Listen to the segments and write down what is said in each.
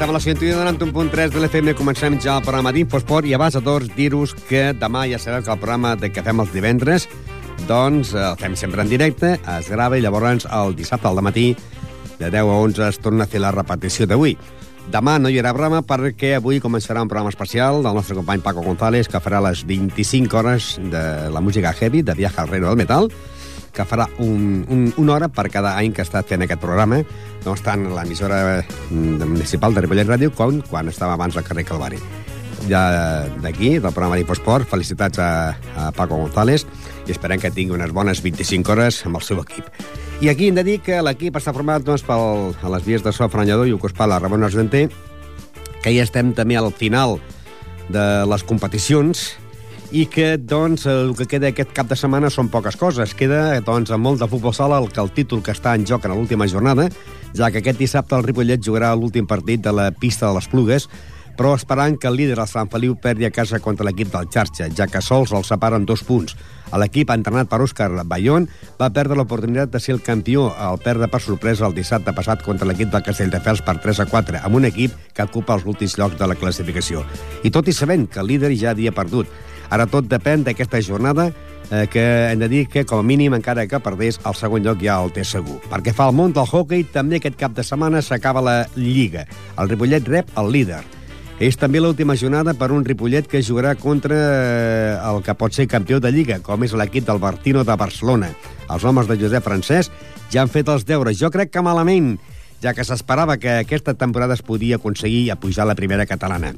Estem a la sintonia de 91.3 de l'FM. Comencem ja el programa d'Infosport i abans de tots dir-vos que demà ja sabeu que el programa de que fem els divendres doncs el fem sempre en directe, es grava i llavors el dissabte al matí de 10 a 11 es torna a fer la repetició d'avui. Demà no hi haurà programa perquè avui començarà un programa especial del nostre company Paco González que farà les 25 hores de la música heavy, de Viaje al Reino del Metal, que farà un, un, una hora per cada any que estat fent aquest programa, doncs tant l'emissora mm, municipal de Ripollet Ràdio com quan estava abans al carrer Calvari. Ja d'aquí, del programa d'Infosport, felicitats a, a Paco González i esperem que tingui unes bones 25 hores amb el seu equip. I aquí hem de dir que l'equip està format doncs, pel, a les vies de so Franyador i Ucos Pala, Ramon Argenter, que ja estem també al final de les competicions i que, doncs, el que queda aquest cap de setmana són poques coses. Queda, doncs, amb molt de futbol sala el, que el títol que està en joc en l'última jornada, ja que aquest dissabte el Ripollet jugarà l'últim partit de la pista de les Plugues, però esperant que el líder, el Sant Feliu, perdi a casa contra l'equip del Xarxa, ja que sols el separen dos punts. L'equip, entrenat per Òscar Bayón, va perdre l'oportunitat de ser el campió al perdre per sorpresa el dissabte passat contra l'equip del Castelldefels per 3 a 4, amb un equip que ocupa els últims llocs de la classificació. I tot i sabent que el líder ja havia perdut. Ara tot depèn d'aquesta jornada eh, que hem de dir que, com a mínim, encara que perdés, el segon lloc ja el té segur. Perquè fa el món del hockey, també aquest cap de setmana s'acaba la Lliga. El Ripollet rep el líder. És també l'última jornada per un Ripollet que jugarà contra eh, el que pot ser campió de Lliga, com és l'equip del Bartino de Barcelona. Els homes de Josep Francesc ja han fet els deures. Jo crec que malament, ja que s'esperava que aquesta temporada es podia aconseguir a pujar a la primera catalana.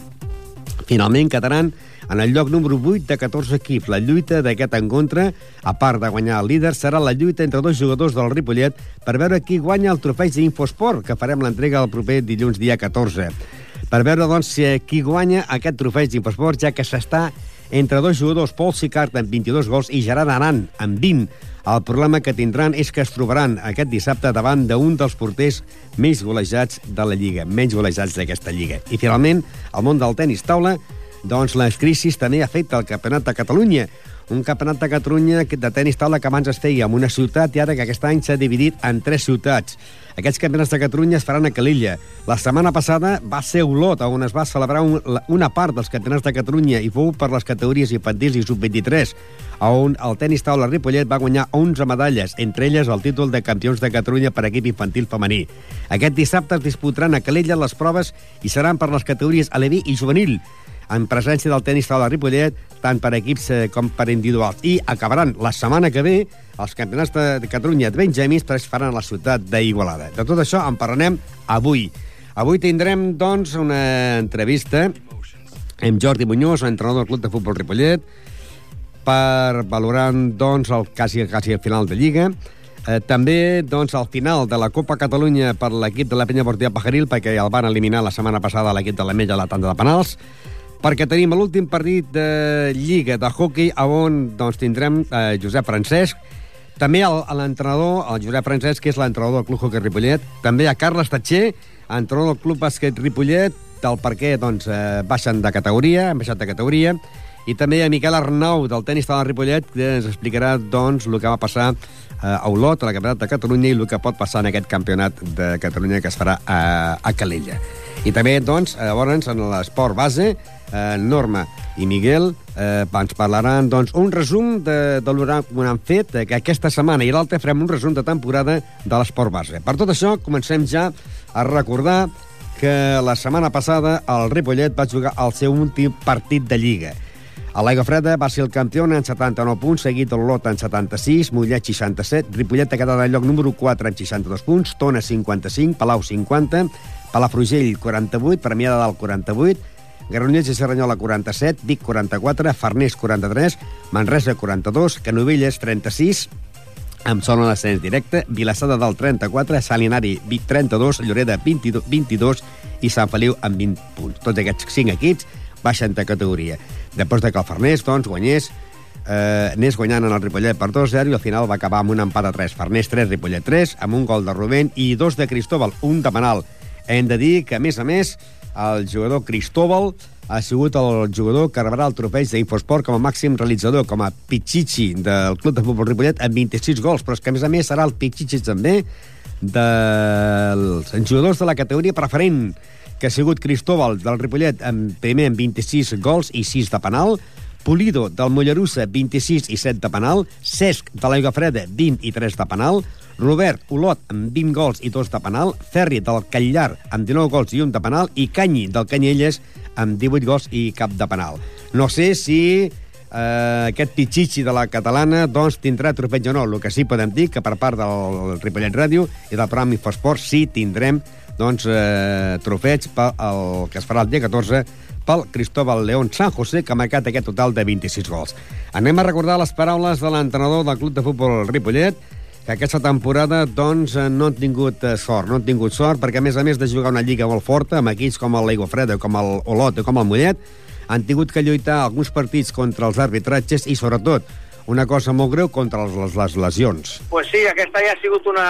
Finalment quedaran en el lloc número 8 de 14 equips. La lluita d'aquest encontre, a part de guanyar el líder, serà la lluita entre dos jugadors del Ripollet per veure qui guanya el trofeig d'Infosport, que farem l'entrega el proper dilluns dia 14. Per veure, doncs, qui guanya aquest trofeig d'Infosport, ja que s'està entre dos jugadors, Pol Sicart amb 22 gols i Gerard Aran amb 20. El problema que tindran és que es trobaran aquest dissabte davant d'un dels porters més golejats de la Lliga, menys golejats d'aquesta Lliga. I finalment, el món del tennis taula, doncs les crisis també afecta el Campionat de Catalunya. Un campionat de Catalunya de tennis taula que abans es feia en una ciutat i ara que aquest any s'ha dividit en tres ciutats. Aquests campionats de Catalunya es faran a Calilla. La setmana passada va ser Olot, on es va celebrar un, una part dels campionats de Catalunya i fou per les categories infantils i sub-23, on el tenis taula Ripollet va guanyar 11 medalles, entre elles el títol de campions de Catalunya per equip infantil femení. Aquest dissabte es disputaran a Calella les proves i seran per les categories aleví i juvenil, en presència del tenis taula Ripollet, tant per equips eh, com per individuals. I acabaran la setmana que ve els campionats de, de Catalunya de Benjamins que es faran a la ciutat d'Igualada. De tot això en parlarem avui. Avui tindrem, doncs, una entrevista amb Jordi Muñoz, entrenador del Club de Futbol Ripollet, per valorar, doncs, el quasi, quasi el final de Lliga. Eh, també, doncs, al final de la Copa Catalunya per l'equip de la Penya Portilla Pajaril, perquè el van eliminar la setmana passada l'equip de la Mella a la tanda de penals, perquè tenim l'últim partit de Lliga de hockey on doncs, tindrem eh, Josep Francesc, també l'entrenador, el Josep Francesc, que és l'entrenador del Club Hockey Ripollet, també a Carles Tatxer, entrenador del Club Bàsquet Ripollet, del per què doncs, eh, baixen de categoria, han baixat de categoria, i també a Miquel Arnau, del tenis de la Ripollet, que ens explicarà doncs, el que va passar eh, a Olot, a la Campionat de Catalunya, i el que pot passar en aquest campionat de Catalunya que es farà a, a Calella. I també, doncs, llavors, en l'esport base, eh, Norma i Miguel eh, ens parlaran doncs, un resum de, de que han fet que aquesta setmana i l'altra farem un resum de temporada de l'esport base. Per tot això, comencem ja a recordar que la setmana passada el Ripollet va jugar el seu últim partit de Lliga. A l'Aigua Freda va ser el campió en 79 punts, seguit de l'Olot en 76, Mollet 67, Ripollet ha quedat al lloc número 4 en 62 punts, Tona 55, Palau 50, Palafrugell, 48, Premià de Dalt, 48, Granollers i Cerdanyola, 47, Vic, 44, Farners, 43, Manresa, 42, Canovelles, 36, amb zona d'ascens directe, Vilassar de Dalt 34, Salinari Vic 32, Lloreda 22, 22 i Sant Feliu amb 20 punts. Tots aquests 5 equips baixen de categoria. Després de que el Farners, doncs, guanyés, eh, anés guanyant en el Ripollet per 2-0 i al final va acabar amb un empat a 3. Farners 3, Ripollet 3, amb un gol de Rubén i dos de Cristóbal, un de penal. Hem de dir que, a més a més, el jugador Cristóbal ha sigut el jugador que rebrà el trofeig d'Infosport com a màxim realitzador, com a pitxitxi del Club de Futbol Ripollet amb 26 gols, però és que a més a més serà el pitxitxi també dels jugadors de la categoria preferent, que ha sigut Cristóbal del Ripollet amb, primer amb 26 gols i 6 de penal, Pulido del Mollerussa, 26 i 7 de penal, Cesc de l'Aigua Freda, 20 i 3 de penal, Robert Olot amb 20 gols i 2 de penal, Ferri del Catllar amb 19 gols i 1 de penal i Canyi del Canyelles amb 18 gols i cap de penal. No sé si eh, aquest pitxitxi de la catalana doncs, tindrà trofeig o no. El que sí podem dir que per part del Ripollet Ràdio i del programa Infosport sí tindrem doncs, eh, trofeig pel el, que es farà el dia 14 pel Cristóbal León San José, que ha marcat aquest total de 26 gols. Anem a recordar les paraules de l'entrenador del Club de Futbol Ripollet, que aquesta temporada doncs, no han tingut eh, sort, no han tingut sort, perquè a més a més de jugar una lliga molt forta, amb equips com el l'Aigua Freda, com el Olot o com el Mollet, han tingut que lluitar alguns partits contra els arbitratges i, sobretot, una cosa molt greu contra les, les lesions. Pues sí, aquesta ja ha sigut una,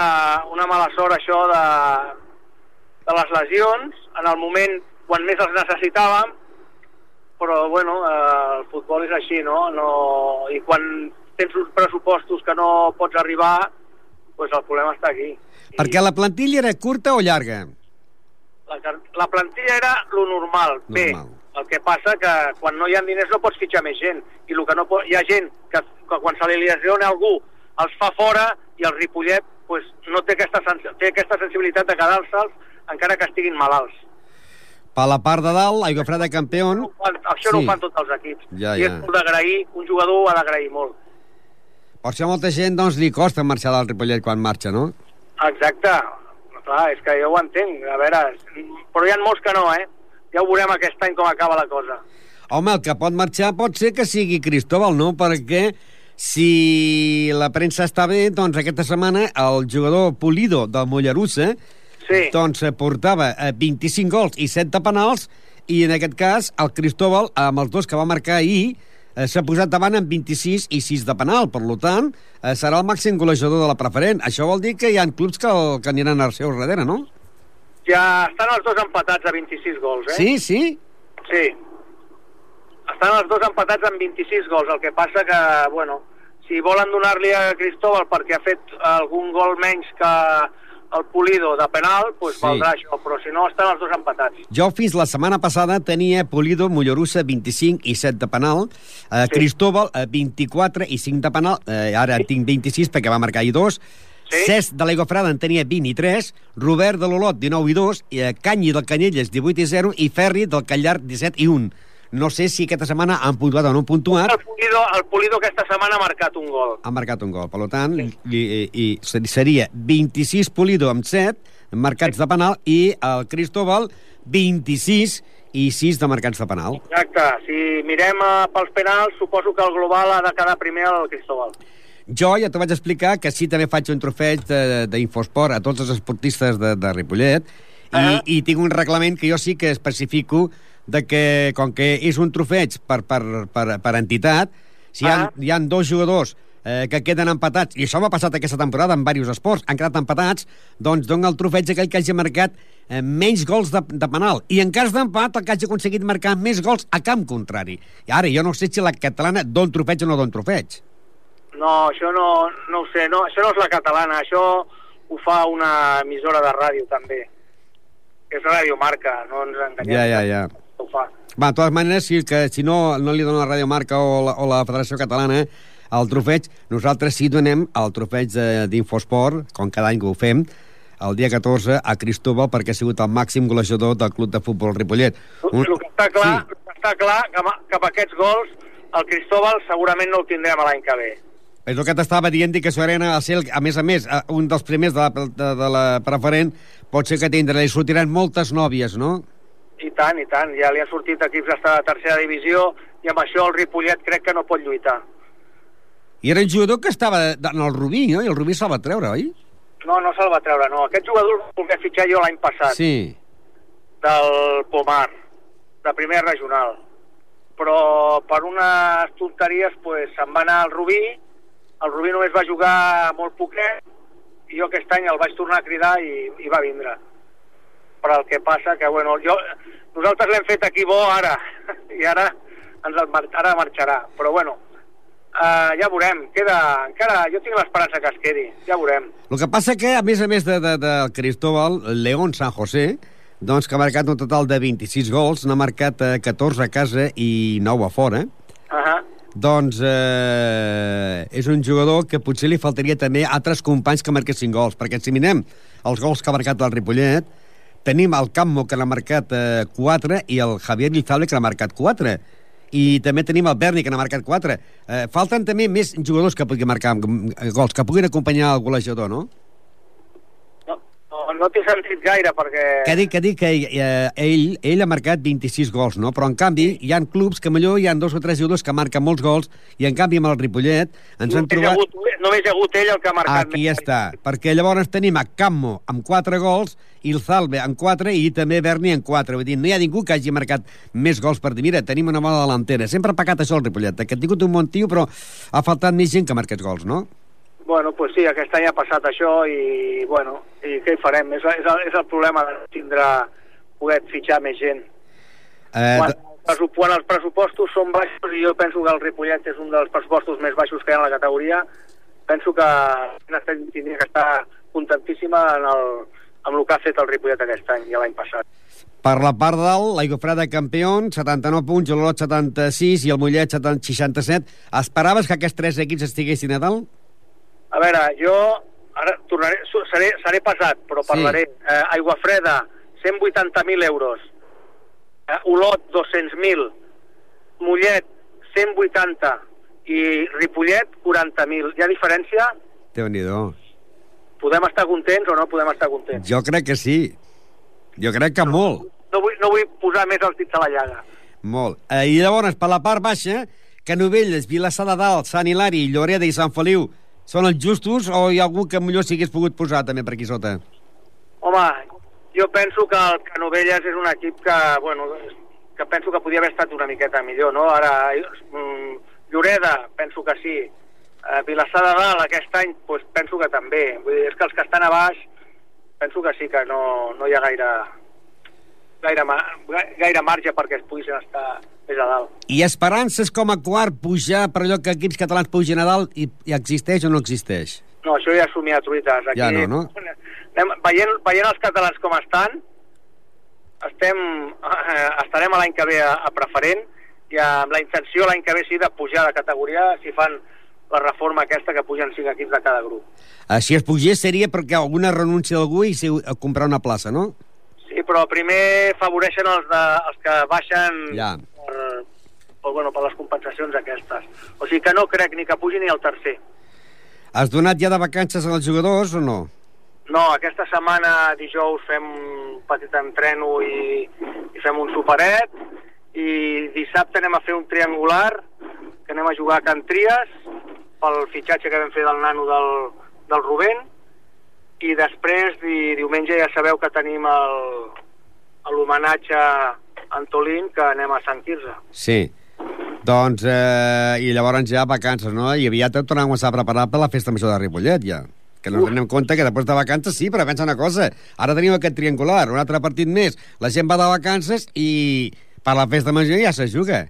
una mala sort, això de, de les lesions, en el moment quan més els necessitàvem, però bueno, eh, el futbol és així, no? no? I quan tens uns pressupostos que no pots arribar, pues el problema està aquí. Perquè la plantilla era curta o llarga? La, la plantilla era lo normal, normal, bé. El que passa que quan no hi ha diners no pots fitxar més gent. I el que no pot, hi ha gent que, que quan se li lesiona algú els fa fora i el Ripollet pues, no té aquesta, té aquesta sensibilitat de quedar-se'ls encara que estiguin malalts. Per la part de dalt, Aigua Freda campió... No això sí. no ho fan tots els equips. Ja, I ja. és molt d'agrair, un jugador ha d'agrair molt. Per això molta gent doncs, li costa marxar del Ripollet quan marxa, no? Exacte. Clar, és que jo ho entenc. A veure, però hi ha molts que no, eh? Ja ho veurem aquest any com acaba la cosa. Home, el que pot marxar pot ser que sigui Cristóbal, no? Perquè si la premsa està bé, doncs aquesta setmana el jugador Pulido del Mollerussa sí. doncs eh, portava 25 eh, gols i 7 de penals i en aquest cas el Cristóbal, amb els dos que va marcar ahir, eh, s'ha posat davant amb 26 i 6 de penal. Per tant, eh, serà el màxim golejador de la preferent. Això vol dir que hi ha clubs que, el, que aniran al seu darrere, no? Ja estan els dos empatats a 26 gols, eh? Sí, sí? Sí. Estan els dos empatats amb 26 gols. El que passa que, bueno, si volen donar-li a Cristóbal perquè ha fet algun gol menys que el Pulido de penal, pues sí. valdrà això, però si no estan els dos empatats. Jo fins la setmana passada tenia Pulido, Mollerussa, 25 i 7 de penal, eh, sí. Cristóbal, eh, 24 i 5 de penal, eh, ara sí. tinc 26 perquè va marcar i dos, Sí. Cesc de l'Aigua Frada en tenia 20 i 3, Robert de l'Olot 19 i 2, i eh, Canyi del Canyelles 18 i 0 i Ferri del Callar 17 i 1. No sé si aquesta setmana han puntuat o no han puntuat. El Pulido, el Pulido aquesta setmana ha marcat un gol. Ha marcat un gol. Per tant, sí. i, i, i seria 26 Pulido amb 7 marcats sí. de penal i el Cristóbal 26 i 6 de marcats de penal. Exacte. Si mirem uh, pels penals, suposo que el global ha de quedar primer el Cristóbal. Jo ja t'ho vaig explicar que sí també faig un trofeig d'Infosport a tots els esportistes de, de Ripollet i, uh -huh. i tinc un reglament que jo sí que especifico de que, com que és un trofeig per, per, per, per entitat, si hi ha, ah. hi ha dos jugadors eh, que queden empatats, i això m'ha passat aquesta temporada en diversos esports, han quedat empatats, doncs dona el trofeig aquell que hagi marcat eh, menys gols de, de penal. I en cas d'empat, el que hagi aconseguit marcar més gols a camp contrari. I ara, jo no sé si la catalana don trofeig o no don trofeig. No, això no, no ho sé, no, això no és la catalana, això ho fa una emissora de ràdio també. És Ràdio Marca, no ens enganyem. Ja, ja, ja ho fa. Va, de totes maneres, si, que, si no, no li dona la Ràdio Marca o la, o la Federació Catalana el trofeig, nosaltres sí donem el trofeig d'Infosport, com cada any que ho fem, el dia 14 a Cristóbal perquè ha sigut el màxim golejador del club de futbol Ripollet. Un... El que està clar, sí. està clar que, que amb aquests gols el Cristóbal segurament no el tindrem l'any que ve. És el que t'estava dient, que Serena, a, ser, a més a més, eh, un dels primers de la, de, de la preferent, pot ser que tindrà, li sortiran moltes nòvies, no? I tant, i tant. Ja li han sortit equips d'estar de tercera divisió i amb això el Ripollet crec que no pot lluitar. I era un jugador que estava en el Rubí, no? I el Rubí se'l va treure, oi? No, no se'l va treure, no. Aquest jugador el volia fitxar jo l'any passat, Sí. del Pomar, de primer regional. Però per unes tonteries pues, se'n va anar al Rubí, el Rubí només va jugar molt poquet, i jo aquest any el vaig tornar a cridar i, i va vindre. Però el que passa que, bueno, jo, nosaltres l'hem fet aquí bo ara, i ara, ens el, ara marxarà. Però, bueno, uh, ja veurem. Queda, encara, jo tinc l'esperança que es quedi, ja veurem. El que passa que, a més a més de, de, de Cristóbal, León San José, doncs que ha marcat un total de 26 gols, n'ha marcat eh, 14 a casa i 9 a fora, Uh -huh. doncs eh, és un jugador que potser li faltaria també altres companys que marquessin gols, perquè si mirem els gols que ha marcat el Ripollet, tenim el Cammo, que n'ha marcat eh, 4, i el Javier Lizalde, que n'ha marcat 4. I també tenim el Berni, que n'ha marcat 4. Eh, falten també més jugadors que puguin marcar eh, gols, que puguin acompanyar el golejador? No, no, no t'he sentit gaire perquè... Que dic, que dic que eh, ell, ell ha marcat 26 gols, no? Però, en canvi, hi han clubs que millor hi han dos o tres jugadors que marquen molts gols i, en canvi, amb el Ripollet ens han només, hi ha trobat... hagut, només hi ha hagut ell el que ha marcat Aquí més. està, perquè llavors tenim a Cammo amb 4 gols, i el Zalbe amb 4 i també Berni amb 4. Vull dir, no hi ha ningú que hagi marcat més gols per dir, mira, tenim una bona delantera. Sempre ha pecat això el Ripollet, que ha tingut un bon tio, però ha faltat més gent que marqués gols, no? Bueno, pues sí, aquest any ha passat això i, bueno, i què hi farem? És, és, el, és el problema de tindre poder fitxar més gent. Eh, Quan, quan els pressupostos són baixos, i jo penso que el Ripollet és un dels pressupostos més baixos que hi ha en la categoria, penso que tindria que estar contentíssima en el, amb el que ha fet el Ripollet aquest any i l'any passat. Per la part dalt, l'Aigua Freda campió, 79 punts, l'Olot 76 i el Mollet 70 67. Esperaves que aquests tres equips estiguessin a dalt? Veure, jo ara tornaré, seré, seré pesat, però Sí. parlaré. Eh, Aigua Freda, 180.000 euros. Eh, Olot, 200.000. Mollet, 180. I Ripollet, 40.000. Hi ha diferència? déu nhi Podem estar contents o no podem estar contents? Jo crec que sí. Jo crec que molt. No vull, no vull posar més els dits a la llaga. Molt. Eh, I llavors, per la part baixa, Canovelles, Vilassar de Dalt, Sant Hilari, Lloreda i Sant Feliu són els justos o hi ha algú que millor s'hi hagués pogut posar també per aquí sota? Home, jo penso que el Canovelles és un equip que, bueno, que penso que podia haver estat una miqueta millor, no? Ara, mm, Lloreda, penso que sí. Eh, Vilassar de Dalt, aquest any, pues, penso que també. Vull dir, és que els que estan a baix, penso que sí que no, no hi ha gaire, gaire, gaire marge perquè es puguin estar més a dalt. I esperances com a quart pujar per allò que equips catalans pugin a dalt i, i existeix o no existeix? No, això ja és somiar truites. Aquí, Ja no, no? Anem, veient, veient els catalans com estan, estem, eh, estarem l'any que ve a, a preferent i amb la intenció l'any que ve sí de pujar de categoria si fan la reforma aquesta que pugen cinc equips de cada grup. Eh, si es pugés seria perquè alguna renúncia d'algú i si, a comprar una plaça, no? Sí, però primer favoreixen els, de, els que baixen Ja. Per, per, bueno, per les compensacions aquestes. O sigui que no crec ni que pugi ni el tercer. Has donat ja de vacances als jugadors o no? No, aquesta setmana, dijous, fem un petit entreno i, i fem un superet i dissabte anem a fer un triangular que anem a jugar a Can Tries pel fitxatge que vam fer del nano del, del Rubén i després di, diumenge ja sabeu que tenim el- l'homenatge Antolín que anem a Sant Quirze. Sí. Doncs, eh, i llavors ja vacances, no? I aviat et tornem a començar a preparar per la festa major de Ripollet, ja. Que no ens anem compte que després de vacances sí, però pensa una cosa. Ara tenim aquest triangular, un altre partit més. La gent va de vacances i per la festa major ja se juga.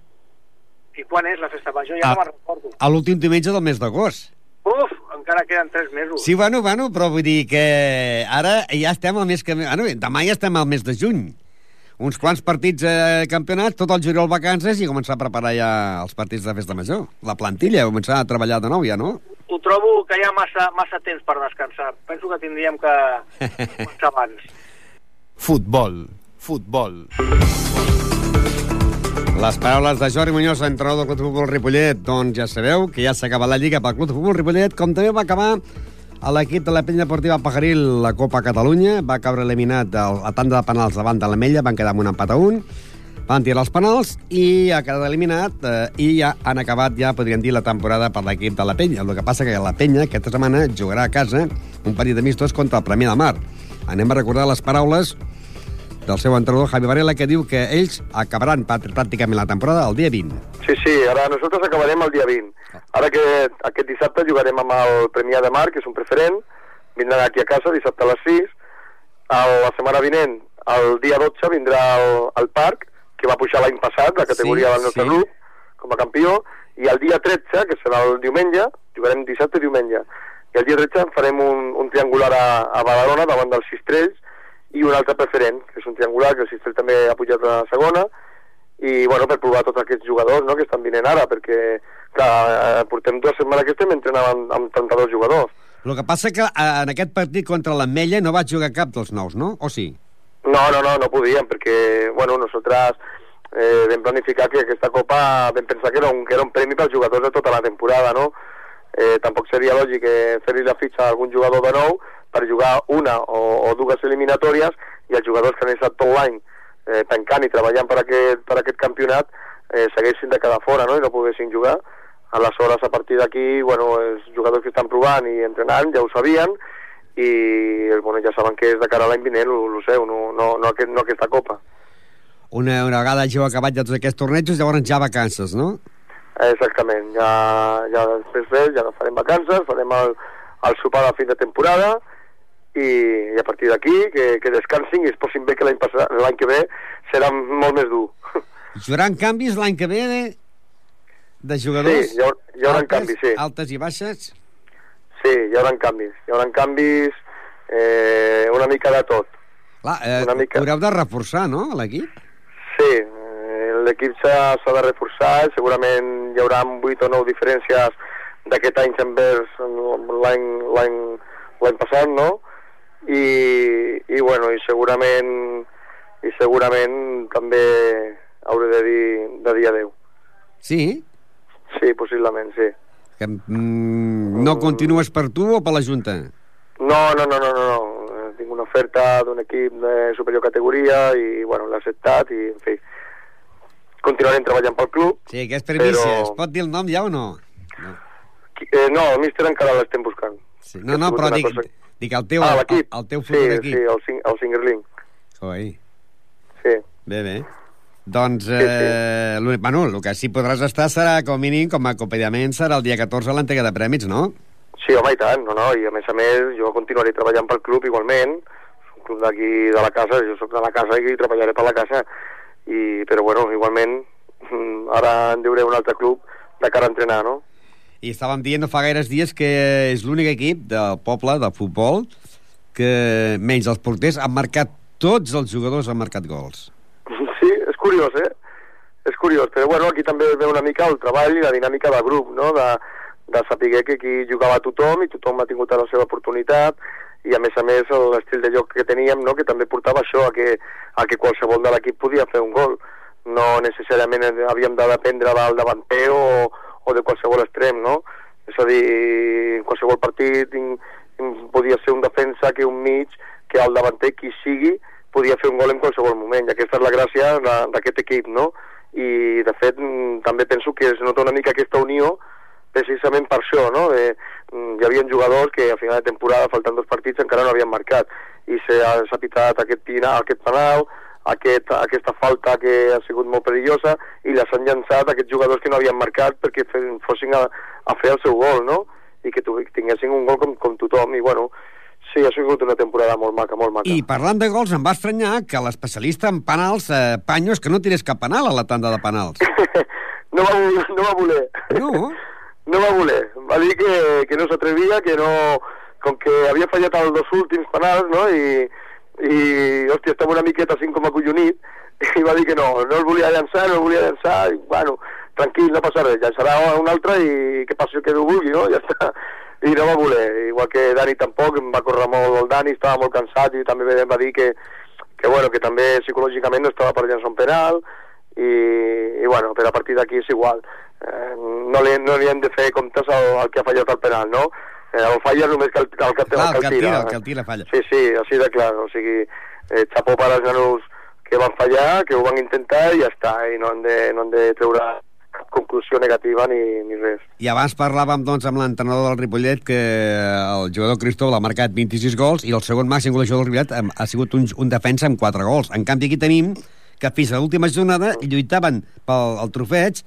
I quan és la festa major? Ja Ah. no me'n recordo. A l'últim diumenge del mes d'agost. Uf, encara queden tres mesos. Sí, bueno, bueno, però vull dir que ara ja estem al mes que... Bueno, demà ja estem al mes de juny. Uns quants partits eh, campionats, tot el juliol vacances i començar a preparar ja els partits de festa major. La plantilla, començar a treballar de nou ja, no? Ho trobo que hi ha massa, massa temps per descansar. Penso que tindríem que començar abans. Futbol, futbol. Les paraules de Jordi Muñoz, entrenador del Club de Futbol Ripollet, doncs ja sabeu que ja s'ha acabat la Lliga pel Club de Futbol Ripollet, com també va acabar l'equip de la penya deportiva Pajaril la Copa Catalunya, va caure eliminat a tanda de penals davant de l'Ametlla, van quedar amb un empat a un, van tirar els penals i ha quedat eliminat eh, i ja han acabat, ja podríem dir, la temporada per l'equip de la penya. El que passa que la penya aquesta setmana jugarà a casa un partit d'amistos contra el Premi de Mar. Anem a recordar les paraules del seu entrenador Javi Varela, que diu que ells acabaran pràcticament la temporada el dia 20. Sí, sí, ara nosaltres acabarem el dia 20. Ara que aquest dissabte jugarem amb el Premià de Mar, que és un preferent, vindran aquí a casa dissabte a les 6. El, la setmana vinent, el dia 12, vindrà al, al parc, que va pujar l'any passat, la categoria sí, del nostre sí. grup, com a campió, i el dia 13, que serà el diumenge, jugarem dissabte i diumenge, i el dia 13 farem un, un triangular a, a Badalona davant dels Cistrells, i un altre preferent, que és un triangular, que el Cistrell també ha pujat a la segona, i bueno, per provar tots aquests jugadors no, que estan vinent ara, perquè clar, eh, portem dues setmanes que estem entrenant amb, amb 32 jugadors. El que passa que eh, en aquest partit contra l'Ametlla no va jugar cap dels nous, no? O sí? No, no, no, no podíem, perquè, bueno, nosaltres eh, vam planificar que aquesta Copa vam pensar que era un, que era un premi pels jugadors de tota la temporada, no? Eh, tampoc seria lògic eh, fer-li la fitxa a algun jugador de nou per jugar una o, o dues eliminatòries i els jugadors que han estat tot l'any eh, tancant i treballant per aquest, per aquest campionat eh, segueixin de quedar fora no? i no poguessin jugar. Aleshores, a partir d'aquí, bueno, els jugadors que estan provant i entrenant ja ho sabien i bueno, ja saben que és de cara a l'any vinent, ho, sé, no, no, no, aquest, no aquesta Copa. Una, una vegada ja heu acabat ja tots aquests tornejos, llavors ja vacances, no? Exactament, ja, ja després ja no farem vacances, farem el, el sopar de fin de temporada i, i a partir d'aquí que, que descansin i es posin bé que l'any que ve serà molt més dur. Hi haurà canvis l'any que ve de, de jugadors? Sí, hi, haurà, hi haurà altes, canvis, sí. Altes i baixes? Sí, hi haurà canvis. Hi haurà canvis eh, una mica de tot. Clar, eh, una mica... haureu de reforçar, no, l'equip? Sí, eh, l'equip s'ha de reforçar, segurament hi haurà 8 o 9 diferències d'aquest any envers l'any passat, no? i, i bueno, i segurament i segurament també hauré de dir, de dir adeu. Sí? Sí, possiblement, sí. Que, mm, no continues per tu o per la Junta? No, no, no, no, no, no. Eh, tinc una oferta d'un equip de superior categoria i, bueno, l'he acceptat i, en fi, continuarem treballant pel club. Sí, que és primícia. Però... Es pot dir el nom ja o no? No, eh, no el míster encara l'estem buscant. Sí. No, no, però dic, cosa... Dic, el teu, ah, el, el teu futur sí, equip. Sí, el, sing, el Singerling. Coi. Sí. Bé, bé. Doncs, sí, eh, sí. bueno, el que sí podràs estar serà, com a mínim, com a acompanyament, serà el dia 14 a l'entrega de prèmits, no? Sí, home, i tant, no, no, i a més a més jo continuaré treballant pel club igualment, un club d'aquí de la casa, jo sóc de la casa i treballaré per la casa, i, però bueno, igualment, ara en diuré un altre club de cara a entrenar, no? i estàvem dient no fa gaires dies que és l'únic equip del poble de futbol que, menys els porters, han marcat tots els jugadors han marcat gols. Curiós, eh? És curiós, però bueno, aquí també ve una mica el treball i la dinàmica del grup, no? De, de saber que aquí jugava tothom i tothom ha tingut la seva oportunitat i a més a més l'estil de joc que teníem no? que també portava això a que, a que qualsevol de l'equip podia fer un gol no necessàriament havíem de dependre del davanter o, o de qualsevol extrem, no? És a dir, en qualsevol partit in, in, podia ser un defensa que un mig, que el davanter, qui sigui, podia fer un gol en qualsevol moment, i aquesta és la gràcia d'aquest equip, no? I, de fet, mm, també penso que es nota una mica aquesta unió precisament per això, no? De, mm, hi havia jugadors que a final de temporada, faltant dos partits, encara no havien marcat, i s'ha pitat aquest, aquest penal, aquest, aquesta falta que ha sigut molt perillosa i les han llançat aquests jugadors que no havien marcat perquè fossin a, a fer el seu gol, no? I que tinguessin un gol com, com tothom. I, bueno, sí, ha sigut una temporada molt maca, molt maca. I parlant de gols, em va estranyar que l'especialista en penals, eh, Panyo, que no tirés cap penal a la tanda de penals. no, va, no va voler. No? no va voler. Va dir que, que no s'atrevia, que no... Com que havia fallat els dos últims penals, no?, i, i, hòstia, estava una miqueta així com acollonit, i va dir que no, no el volia llançar, no el volia llançar, i, bueno, tranquil, no passa res, llançarà un altre i que passi el que Déu vulgui, no? Ja està. I no va voler, igual que Dani tampoc, em va córrer molt el Dani, estava molt cansat i també em va dir que, que, bueno, que també psicològicament no estava per llançar un penal, i, i bueno, per a partir d'aquí és igual. Eh, no, li, no li hem de fer comptes al, al que ha fallat el penal, no? Eh, el falla només que el, el, que, Clar, el, el que el tira, el que el tira falla. Sí, sí, així de clar. O sigui, eh, xapó per als nanos que van fallar, que ho van intentar i ja està. I no han de, no han de treure conclusió negativa ni, ni res. I abans parlàvem doncs, amb l'entrenador del Ripollet que el jugador Cristóbal ha marcat 26 gols i el segon màxim golejador del Ripollet ha, ha sigut un, un defensa amb 4 gols. En canvi, aquí tenim que fins a l'última jornada lluitaven pel el trofeig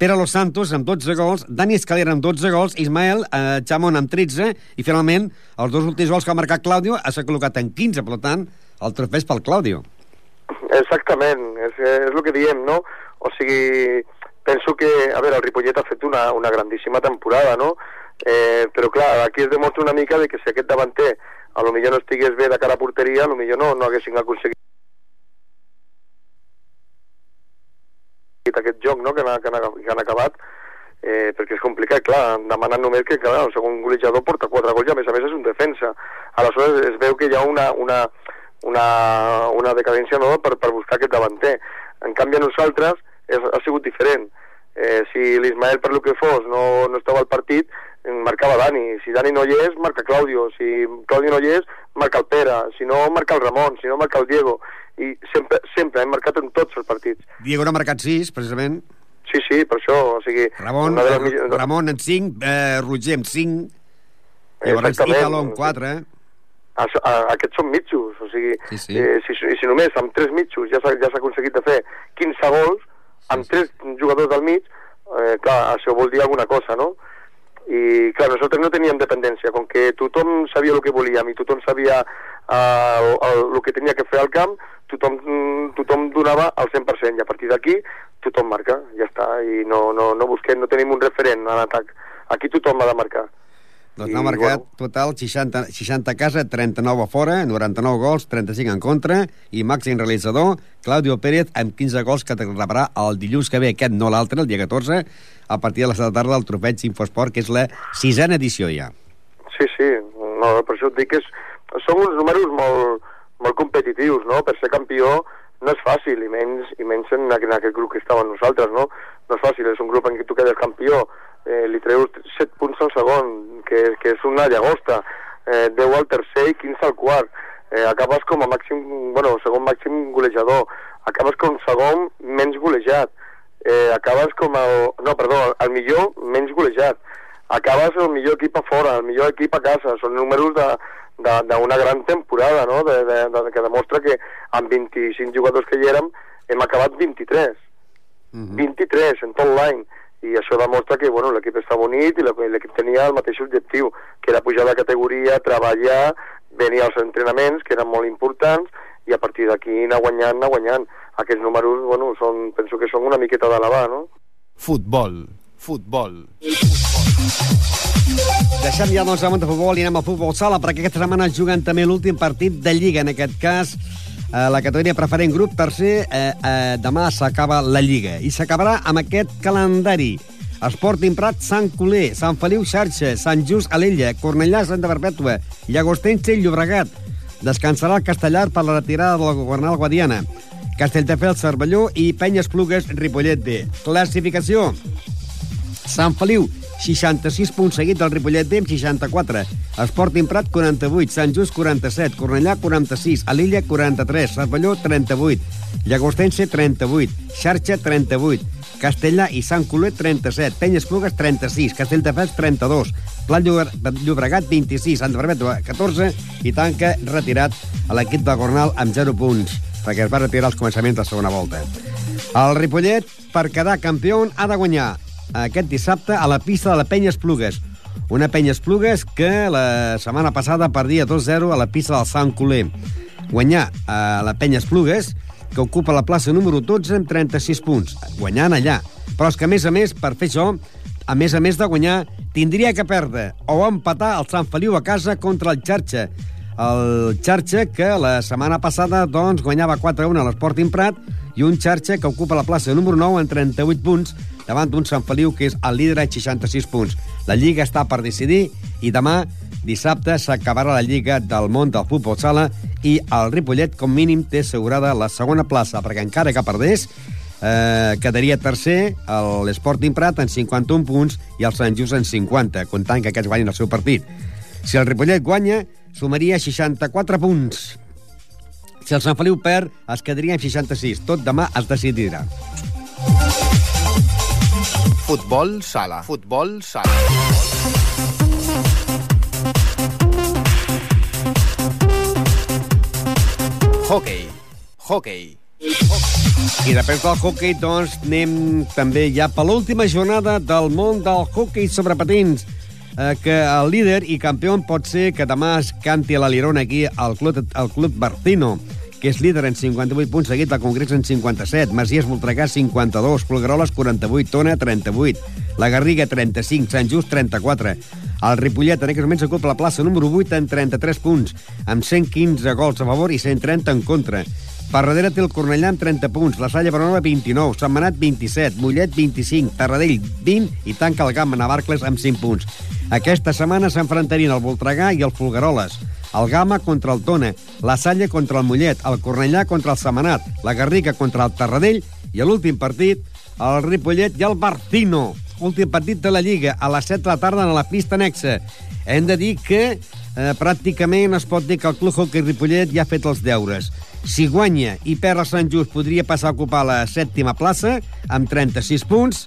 Pere Los Santos amb 12 gols, Dani Escalera amb 12 gols, Ismael eh, Chamon amb 13, i finalment els dos últims gols que ha marcat Claudio s'ha col·locat en 15, per tant, el trofeig pel Claudio. Exactament, és, és el que diem, no? O sigui, penso que, a veure, el Ripollet ha fet una, una grandíssima temporada, no? Eh, però clar, aquí es demostra una mica de que si aquest davanter a lo millor no estigués bé de cara a porteria, a lo millor no, no haguessin aconseguit aquest joc no? que, han, que, han, que han acabat eh, perquè és complicat, clar, demanen només que clar, el segon golejador porta quatre gols i a més a més és un defensa. Aleshores es veu que hi ha una, una, una, una decadència no? per, per buscar aquest davanter. En canvi a nosaltres és, ha sigut diferent. Eh, si l'Ismael per lo que fos no, no estava al partit, marcava Dani. Si Dani no hi és, marca Claudio. Si Claudio no hi és, marca el Pere. Si no, marca el Ramon. Si no, marca el Diego. I sempre, sempre hem marcat en tots els partits. Diego n'ha marcat 6, precisament. Sí, sí, per això, o sigui... Ramon, les millors- Ramon en 5, eh, Roger en 5, llavors. Italo en 4, eh? Això, a, aquests són mitjos, o sigui, Sí, sí. Eh, si, si només amb tres mitjos ja s'ha ja aconseguit de fer 15 gols, amb tres jugadors del mig, eh, clar, això vol dir alguna cosa, no? I, clar, nosaltres no teníem dependència, com que tothom sabia el que volíem i tothom sabia eh, el, el, el que tenia que fer al camp, tothom, tothom donava al 100%, i a partir d'aquí tothom marca, ja està, i no, no, no busquem, no tenim un referent en atac. Aquí tothom ha de marcar. Doncs n'ha marcat bueno. total 60, 60 a casa, 39 a fora, 99 gols, 35 en contra, i màxim realitzador, Claudio Pérez, amb 15 gols que rebrà el dilluns que ve, aquest no l'altre, el dia 14, a partir de les de la tarda del trofeig Infosport, que és la sisena edició ja. Sí, sí, no, per això et dic que és, són uns números molt, molt competitius, no? Per ser campió no és fàcil, i menys, i menys en, en aquest grup que estàvem nosaltres, no? No és fàcil, és un grup en què tu quedes campió, eh, li treus 7 punts al segon, que, que és una llagosta, eh, 10 al tercer i 15 al quart, eh, acabes com a màxim, bueno, segon màxim golejador, acabes com segon menys golejat, eh, acabes com el, no, perdó, el millor menys golejat, acabes el millor equip a fora, el millor equip a casa, són números de d'una gran temporada, no? De, de, de, que demostra que amb 25 jugadors que hi érem hem acabat 23. Mhm. 23 en tot l'any i això demostra que bueno, l'equip està bonit i l'equip tenia el mateix objectiu que era pujar de categoria, treballar venir als entrenaments que eren molt importants i a partir d'aquí anar guanyant, anar guanyant aquests números, bueno, són, penso que són una miqueta d'elevar, no? Futbol. Futbol. Deixem ja doncs món de futbol i anem al futbol sala, perquè aquesta setmana juguen també l'últim partit de Lliga, en aquest cas eh, la categoria preferent grup tercer, eh, eh, demà s'acaba la Lliga. I s'acabarà amb aquest calendari. Esporting Prat, Sant Coler, Sant Feliu Xarxa, Sant Just Alella, Cornellà, Santa Perpètua, Llagostense i Llobregat. Descansarà el Castellar per la retirada de la Governal Guadiana. Castelldefels, Cervelló i Penyes Plugues, Ripollet B. Classificació. Sant Feliu, 66 punts seguit del Ripollet amb 64. Esporting Prat, 48. Sant Just, 47. Cornellà, 46. Alilla, 43. Cervelló, 38. Llagostense, 38. Xarxa, 38. Castellà i Sant Colet, 37. Penyes Plugues, 36. Castelldefels, 32. Plat Llobre- Llobregat, 26. Santa Barbètua, 14. I tanca retirat a l'equip de Gornal amb 0 punts, perquè es va retirar als començaments de la segona volta. El Ripollet, per quedar campió, ha de guanyar aquest dissabte a la pista de la Penya Esplugues. Una Penya Esplugues que la setmana passada perdia 2-0 a la pista del Sant Coler. Guanyar a la Penya Esplugues, que ocupa la plaça número 12 amb 36 punts, guanyant allà. Però és que, a més a més, per fer això, a més a més de guanyar, tindria que perdre o empatar el Sant Feliu a casa contra el Xarxa. El Xarxa, que la setmana passada doncs, guanyava 4-1 a l'Esporting Prat, i un Xarxa que ocupa la plaça número 9 amb 38 punts, davant d'un Sant Feliu que és el líder amb 66 punts. La Lliga està per decidir i demà, dissabte, s'acabarà la Lliga del món del futbol sala i el Ripollet, com mínim, té assegurada la segona plaça, perquè encara que perdés, eh, quedaria tercer l'Sporting Prat en 51 punts i el Sant Just en 50, comptant que aquests guanyin el seu partit. Si el Ripollet guanya, sumaria 64 punts. Si el Sant Feliu perd, es quedaria en 66. Tot demà es decidirà. Futbol sala. Futbol sala. Hockey. Hockey. I després del hockey, doncs, anem també ja per l'última jornada del món del hockey sobre patins, eh, que el líder i campió pot ser que demà es canti a l'Alirona aquí al club, al club Bartino, que és líder en 58 punts, seguit del Congrés en 57, Masies Voltregà 52, Polgaroles 48, Tona 38, la Garriga 35, Sant Just 34. El Ripollet en aquests moments ocupa la plaça número 8 en 33 punts, amb 115 gols a favor i 130 en contra. Per darrere té el Cornellà amb 30 punts, la Salla Baronova 29, Sant Manat 27, Mollet 25, Tarradell 20 i tanca el Gamma Navarcles amb 5 punts. Aquesta setmana s'enfrontarien el Voltregà i el Folgueroles, el Gama contra el Tona, la Salla contra el Mollet, el Cornellà contra el Semanat, la Garriga contra el Tarradell i a l'últim partit el Ripollet i el Barcino. Últim partit de la Lliga, a les 7 de la tarda a la pista anexa. Hem de dir que eh, pràcticament es pot dir que el Club Hockey Ripollet ja ha fet els deures. Si guanya i perd el Sant Just, podria passar a ocupar la sèptima plaça amb 36 punts,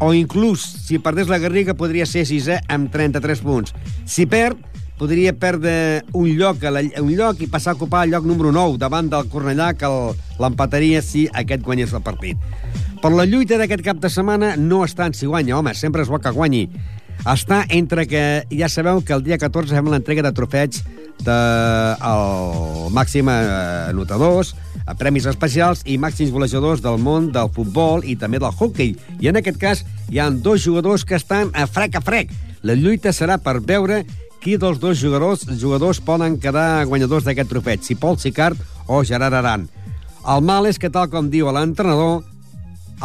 o inclús, si perdés la Garriga, podria ser sisè amb 33 punts. Si perd, podria perdre un lloc, a la, un lloc i passar a ocupar el lloc número 9 davant del Cornellà, que l'empataria si aquest guanyés el partit. Per la lluita d'aquest cap de setmana no està en si guanya, home, sempre és bo que guanyi. Està entre que ja sabeu que el dia 14 fem l'entrega de trofeig de màxim eh, anotadors, a premis especials i màxims golejadors del món del futbol i també del hockey. I en aquest cas hi han dos jugadors que estan a frec a frec. La lluita serà per veure qui dels dos jugadors, jugadors poden quedar guanyadors d'aquest trofeig, si Pol Sicart o Gerard Aran. El mal és que, tal com diu l'entrenador,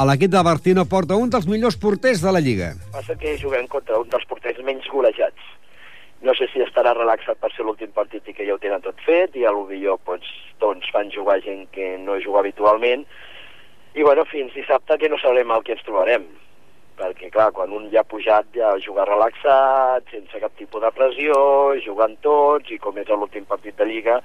l'equip de Bartino porta un dels millors porters de la Lliga. Passa que juguem contra un dels porters menys golejats. No sé si estarà relaxat per ser l'últim partit i que ja ho tenen tot fet, i a lo millor doncs, doncs fan jugar gent que no juga habitualment, i bueno, fins dissabte que no sabrem el que ens trobarem perquè clar, quan un ja ha pujat ja juga relaxat, sense cap tipus de pressió, jugant tots, i com és l'últim partit de Lliga,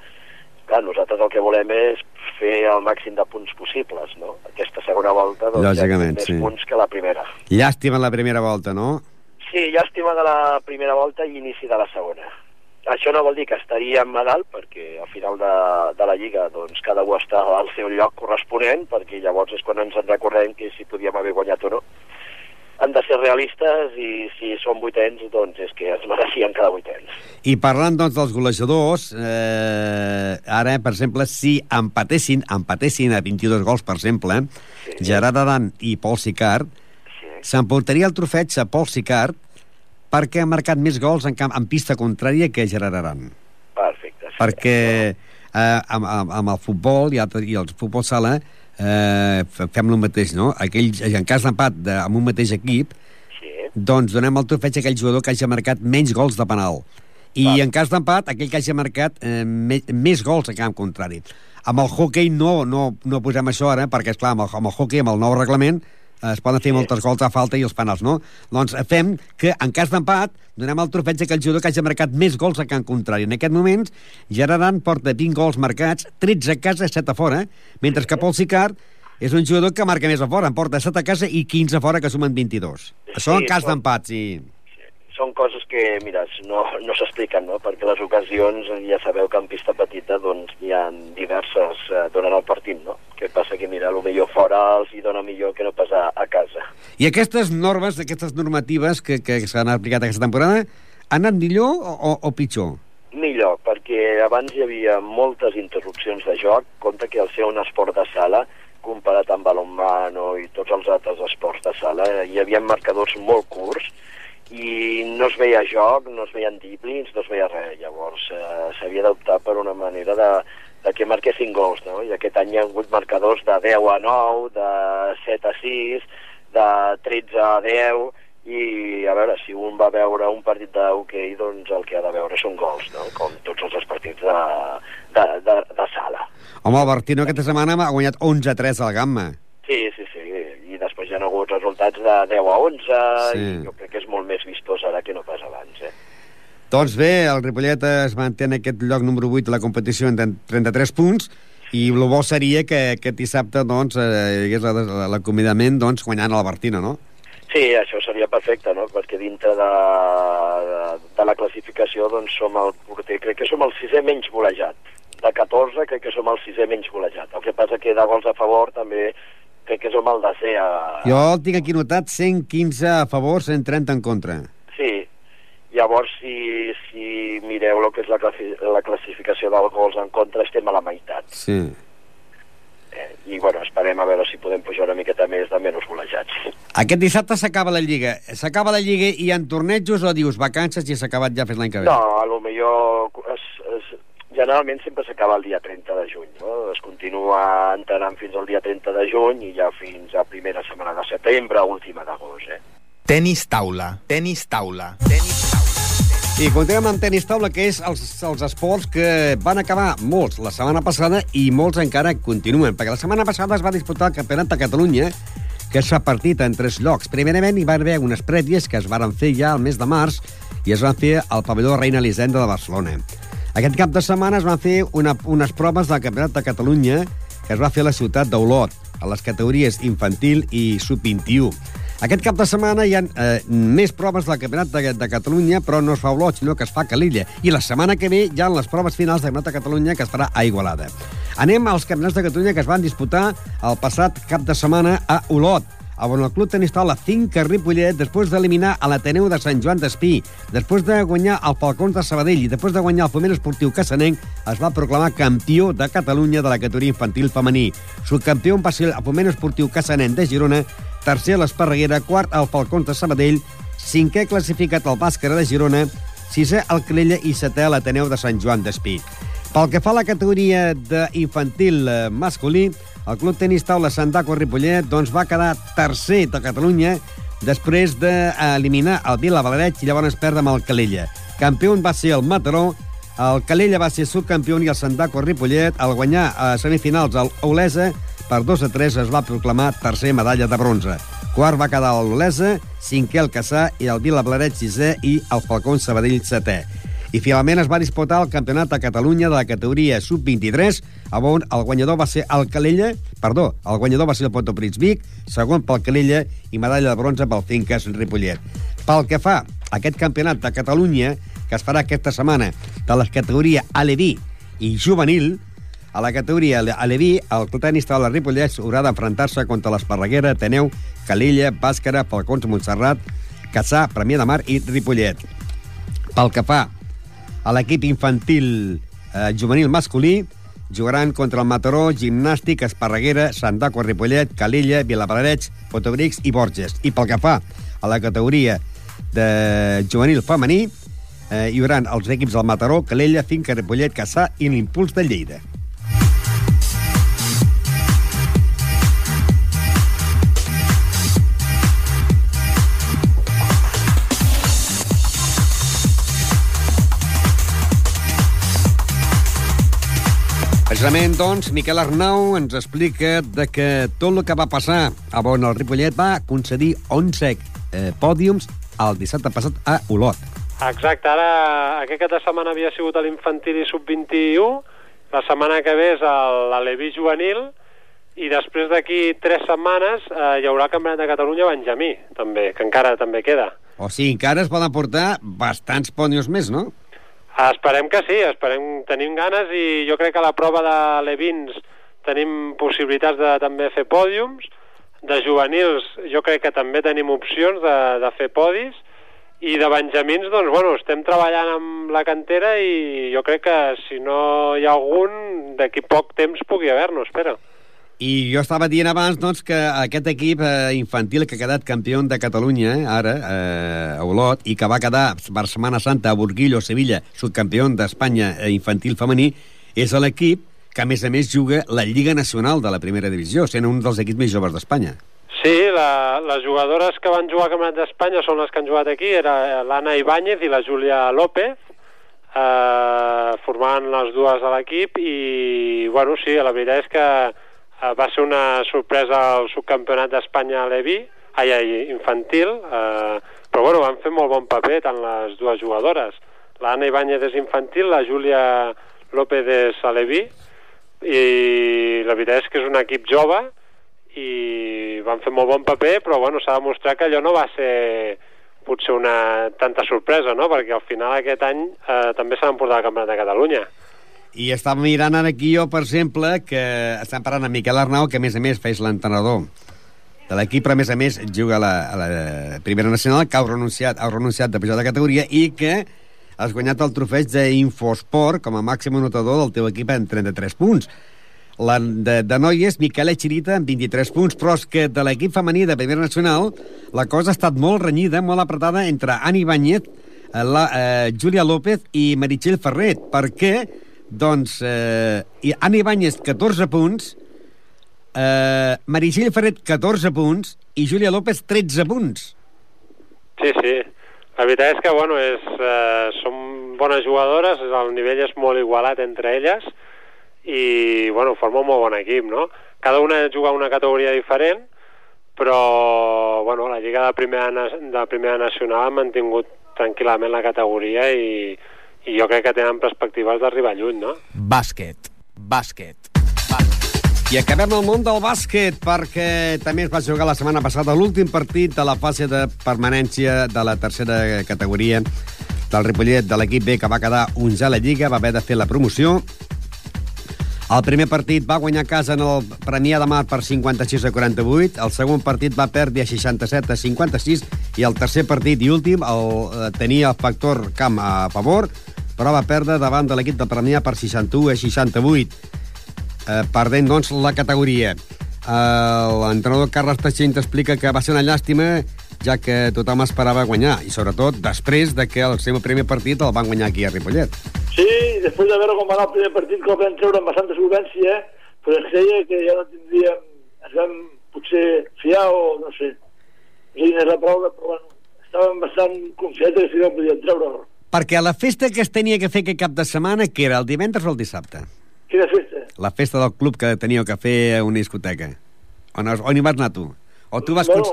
clar, nosaltres el que volem és fer el màxim de punts possibles, no? Aquesta segona volta, doncs, Lògicament, ja sí. més punts que la primera. Llàstima la primera volta, no? Sí, llàstima de la primera volta i inici de la segona. Això no vol dir que estaríem a dalt, perquè al final de, de la Lliga doncs, cada un està al seu lloc corresponent, perquè llavors és quan ens en recordem que si podíem haver guanyat o no. Han de ser realistes i si són vuitens, doncs és que es mereixien cada vuitens. I parlant, doncs, dels golejadors, eh, ara, per exemple, si empatessin, empatessin a 22 gols, per exemple, sí. Gerard Adan i Pol Sicart, Sí. s'emportaria el trofeig a Pol Sicart perquè ha marcat més gols en, camp, en pista contrària que Gerard Aran. Perfecte. Sí. Perquè eh, amb, amb, amb el futbol i, altre, i el futbol sala eh, fem el mateix, no? Aquell, en cas d'empat de, amb un mateix equip, Sí. doncs donem el trofeig a aquell jugador que hagi marcat menys gols de penal. I Va. en cas d'empat, aquell que hagi marcat eh, me, més gols a camp contrari. Amb el hockey no, no, no posem això ara, perquè, és clar amb el, amb el hockey, amb el nou reglament, eh, es poden fer Sí. moltes gols a falta i els penals, no? Doncs eh, fem que, en cas d'empat, donem el trofeig a aquell jugador que hagi marcat més gols a camp contrari. En aquest moment, Gerard Porta 20 gols marcats, 13 a casa, 7 a fora, mentre que Pol Sicart és un jugador que marca més a fora, en porta 7 a casa i 15 a fora, que sumen 22. Això en Sí, cas d'empat, sí. Són coses que, mira, no, no s'expliquen, no? Perquè les ocasions, ja sabeu que en pista petita doncs, hi ha diverses eh, durant el partit, no? Que passa que, mira, millor fora els hi dona millor que no pas a, a casa. I aquestes normes, aquestes normatives que, que s'han aplicat aquesta temporada, han anat millor o, o, o pitjor? Millor, perquè abans hi havia moltes interrupcions de joc, compte que al ser un esport de sala, comparat amb balonmano i tots els altres esports de sala, hi havia marcadors molt curts i no es veia joc, no es veien driblings, no es veia res. Llavors eh, s'havia d'optar per una manera de, de que marquessin gols, no? I aquest any hi ha hagut marcadors de 10 a 9, de 7 a 6, de 13 a 10, i a veure, si un va veure un partit de hoquei, doncs el que ha de veure són gols, no? com tots els partits de, de, de, de sala. Home, el Bertino aquesta setmana ha guanyat 11-3 al Gamma. Sí, sí, resultats de 10 a 11, Sí. i jo crec que és molt més vistós ara que no pas abans, eh? Doncs bé, el Ripollet es manté en aquest lloc número 8 de la competició en 33 punts i el bo seria que aquest dissabte doncs, eh, hi hagués la- la- l'acomiadament doncs, guanyant a la Bertina, no? Sí, això seria perfecte, no? Perquè dintre de, de, de la classificació doncs som el porter, crec que som el sisè menys golejat. De 14 crec que som el sisè menys golejat. El que passa que de gols a favor també crec que som el desè a... Jo el tinc aquí notat 115 a favor, 130 en contra. Sí, llavors si, si mireu el que és la, classi la classificació dels gols en contra estem a la meitat. Sí. Eh? I bueno, esperem a veure si podem pujar una miqueta més de menys golejats. Aquest dissabte s'acaba la Lliga. S'acaba la Lliga i en tornejos o dius vacances i s'ha acabat ja fins l'any que ve? No, a lo millor es, es, generalment sempre s'acaba el dia 30 de juny, no? Es continua entrenant fins al dia 30 de juny i ja fins a primera setmana de setembre, última d'agost, eh? Tenis taula. Tenis taula. Tenis taula. I continuem amb tenis taula, que és els, els esports que van acabar molts la setmana passada i molts encara continuen, perquè la setmana passada es va disputar el Campionat de Catalunya, que s'ha partit en tres llocs. Primerament hi va haver unes prèvies que es varen fer ja al mes de març i es van fer al pavelló Reina Elisenda de Barcelona. Aquest cap de setmana es van fer una, unes proves del Campionat de Catalunya que es va fer a la ciutat d'Olot, a les categories infantil i sub-21. Aquest cap de setmana hi ha eh, més proves del Campionat de, de Catalunya, però no es fa a Olot, sinó que es fa a Calilla. I la setmana que ve hi ha les proves finals del Campionat de Catalunya que es farà a Igualada. Anem als Campionats de Catalunya que es van disputar el passat cap de setmana a Olot, on el Club Tenis Taula Finca Ripollet, després d'eliminar a l'Ateneu de Sant Joan d'Espí, després de guanyar el Falcons de Sabadell i després de guanyar el Foment Esportiu Cassanenc, es va proclamar campió de Catalunya de la categoria infantil femení. Subcampió va ser el Foment Esportiu Cassanenc de Girona, tercer a l'Esparreguera, quart al Falcons de Sabadell, cinquè classificat al Bàscara de Girona, sisè al Crella i setè l'Ateneu de Sant Joan d'Espí. Pel que fa a la categoria d'infantil eh, masculí, el Club Tenis Taula Sant Daco Ripollet doncs, va quedar tercer de Catalunya després d'eliminar el Vila Valereig i llavors perdre amb el Calella. Campió va ser el Mataró, el Calella va ser subcampió i el Sant Daco Ripollet, al guanyar a semifinals el Olesa, per 2 a 3 es va proclamar tercer medalla de bronze. Quart va quedar l'Olesa, cinquè el Caçà i el Vila Valereig sisè i el Falcón Sabadell setè. I finalment es va disputar el Campionat de Catalunya de la categoria sub-23, on el guanyador va ser el Calella, perdó, el guanyador va ser el Potoprits Vic, segon pel Calella i medalla de bronze pel Finques Ripollet. Pel que fa a aquest Campionat de Catalunya, que es farà aquesta setmana de la categoria Aleví i Juvenil, a la categoria Aleví, el tenista de la Ripollet haurà d'enfrontar-se contra l'Esparreguera, Teneu, Calella, Bàscara, Falcons, Montserrat, Caçà, Premià de Mar i Ripollet. Pel que fa a l'equip infantil eh, juvenil masculí, jugaran contra el Mataró, Gimnàstic, Esparreguera, Sant Daco, Ripollet, Calella, Vilablareig, Fotobrics i Borges. I pel que fa a la categoria de juvenil femení, eh, hi haurà els equips del Mataró, Calella, Finca, Ripollet, Caçà i l'Impuls de Lleida. Precisament, doncs, Miquel Arnau ens explica de que tot el que va passar a on el Ripollet va concedir 11 eh, pòdiums el dissabte passat a Olot. Exacte, ara aquest cap de setmana havia sigut a l'infantil i sub-21, la setmana que ve és l'Aleví juvenil, i després d'aquí tres setmanes eh, hi haurà el Campionat de Catalunya Benjamí, també, que encara també queda. O sigui, encara es poden portar bastants pòdiums més, no? Esperem que sí, esperem, tenim ganes i jo crec que a la prova de Levins tenim possibilitats de també fer pòdiums, de juvenils jo crec que també tenim opcions de, de fer podis, i de benjamins, doncs, bueno, estem treballant amb la cantera i jo crec que si no hi ha algun, d'aquí poc temps pugui haver-ne, espero. I jo estava dient abans doncs, que aquest equip eh, infantil que ha quedat campió de Catalunya, eh, ara, eh, a Olot, i que va quedar per Setmana Santa a Burguillo, Sevilla, subcampió d'Espanya eh, infantil femení, és l'equip que, a més a més, juga la Lliga Nacional de la Primera Divisió, sent un dels equips més joves d'Espanya. Sí, la, les jugadores que van jugar al Campionat d'Espanya són les que han jugat aquí, era l'Anna Ibáñez i la Júlia López, eh, formant les dues a l'equip, i, bueno, sí, la veritat és que eh, va ser una sorpresa el subcampionat d'Espanya a Levi, ai, ai, infantil, eh, però bueno, van fer molt bon paper tant les dues jugadores. L'Anna Ibáñez és infantil, la Júlia López és aleví, i la veritat és que és un equip jove i van fer molt bon paper, però bueno, s'ha demostrat que allò no va ser potser una tanta sorpresa, no? perquè al final aquest any eh, també s'han portat al Campionat de Catalunya. I estava mirant aquí jo, per exemple, que estan parlant amb Miquel Arnau, que a més a més feix l'entrenador de l'equip, però a més a més juga a la, a la Primera Nacional, que ha renunciat, ha renunciat de pujar de categoria i que has guanyat el trofeig d'Infosport com a màxim anotador del teu equip en 33 punts. La de, de noies, Miquela Chirita, amb 23 punts, però és que de l'equip femení de Primera Nacional la cosa ha estat molt renyida, molt apretada entre Ani Banyet, eh, la, eh, Júlia López i Meritxell Ferret, perquè doncs, eh, i Ani Banyet, 14 punts, eh, Meritxell Ferret, 14 punts, i Júlia López, 13 punts. Sí, sí. La veritat és que, bueno, és, eh, són bones jugadores, el nivell és molt igualat entre elles i, bueno, forma un molt bon equip, no? Cada una juga una categoria diferent, però, bueno, la Lliga de Primera, de Primera Nacional ha mantingut tranquil·lament la categoria i, i jo crec que tenen perspectives d'arribar lluny, no? Bàsquet. Bàsquet. I acabem el món del bàsquet perquè també es va jugar la setmana passada l'últim partit de la fase de permanència de la tercera categoria del Ripollet de l'equip B que va quedar un ja a la Lliga, va haver de fer la promoció. El primer partit va guanyar casa en el Premià de Mar per 56 a 48, el segon partit va perdre a 67 a 56 i el tercer partit i últim el, eh, tenia el factor camp a favor, però va perdre davant de l'equip de Premià per 61 a 68 eh, perdent, doncs, la categoria. Eh, L'entrenador Carles Teixent explica que va ser una llàstima ja que tothom esperava guanyar, i sobretot després de que el seu primer partit el van guanyar aquí a Ripollet. Sí, després de veure com va anar el primer partit, que el vam treure amb bastanta solvència, però es creia que ja no tindríem... Ens vam potser fiar o no sé, no quina és la paraula, però bueno, estàvem bastant confiats que que el podíem treure. Perquè la festa que es tenia que fer aquest cap de setmana, que era el divendres o el dissabte? Quina festa? La festa del club que teníeu que fer a una discoteca. On, on hi vas anar tu? O tu vas, Bueno,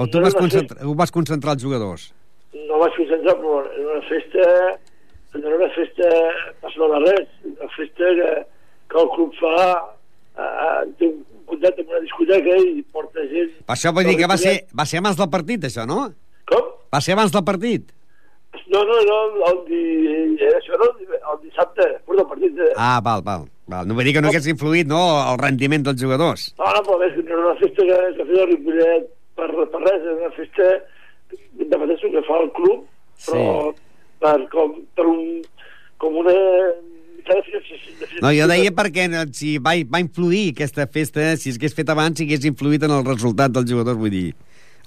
o tu no vas, concentrar, vas concentrar els jugadors? No vaig concentrar, però era una festa... No era una festa passada de res, una festa que, que el club fa... Eh, té un contacte amb una discoteca i porta gent... Per això vull dir que va ser, va ser abans del partit, això, no? Com? Va ser abans del partit. No, no, no, el, di... era això no, el dissabte, fort del partit. De... Ah, val, val. val. No vull dir que no hagués influït, no?, el rendiment dels jugadors. No, no, però no era una festa que, que feia el Ripollet per, per res, era una festa independència que fa el club, però Sí. per, com, per un, com una. No, jo deia perquè no, si va, va influir aquesta festa, si es hagués fet abans, si hagués influït en el resultat dels jugadors, vull dir,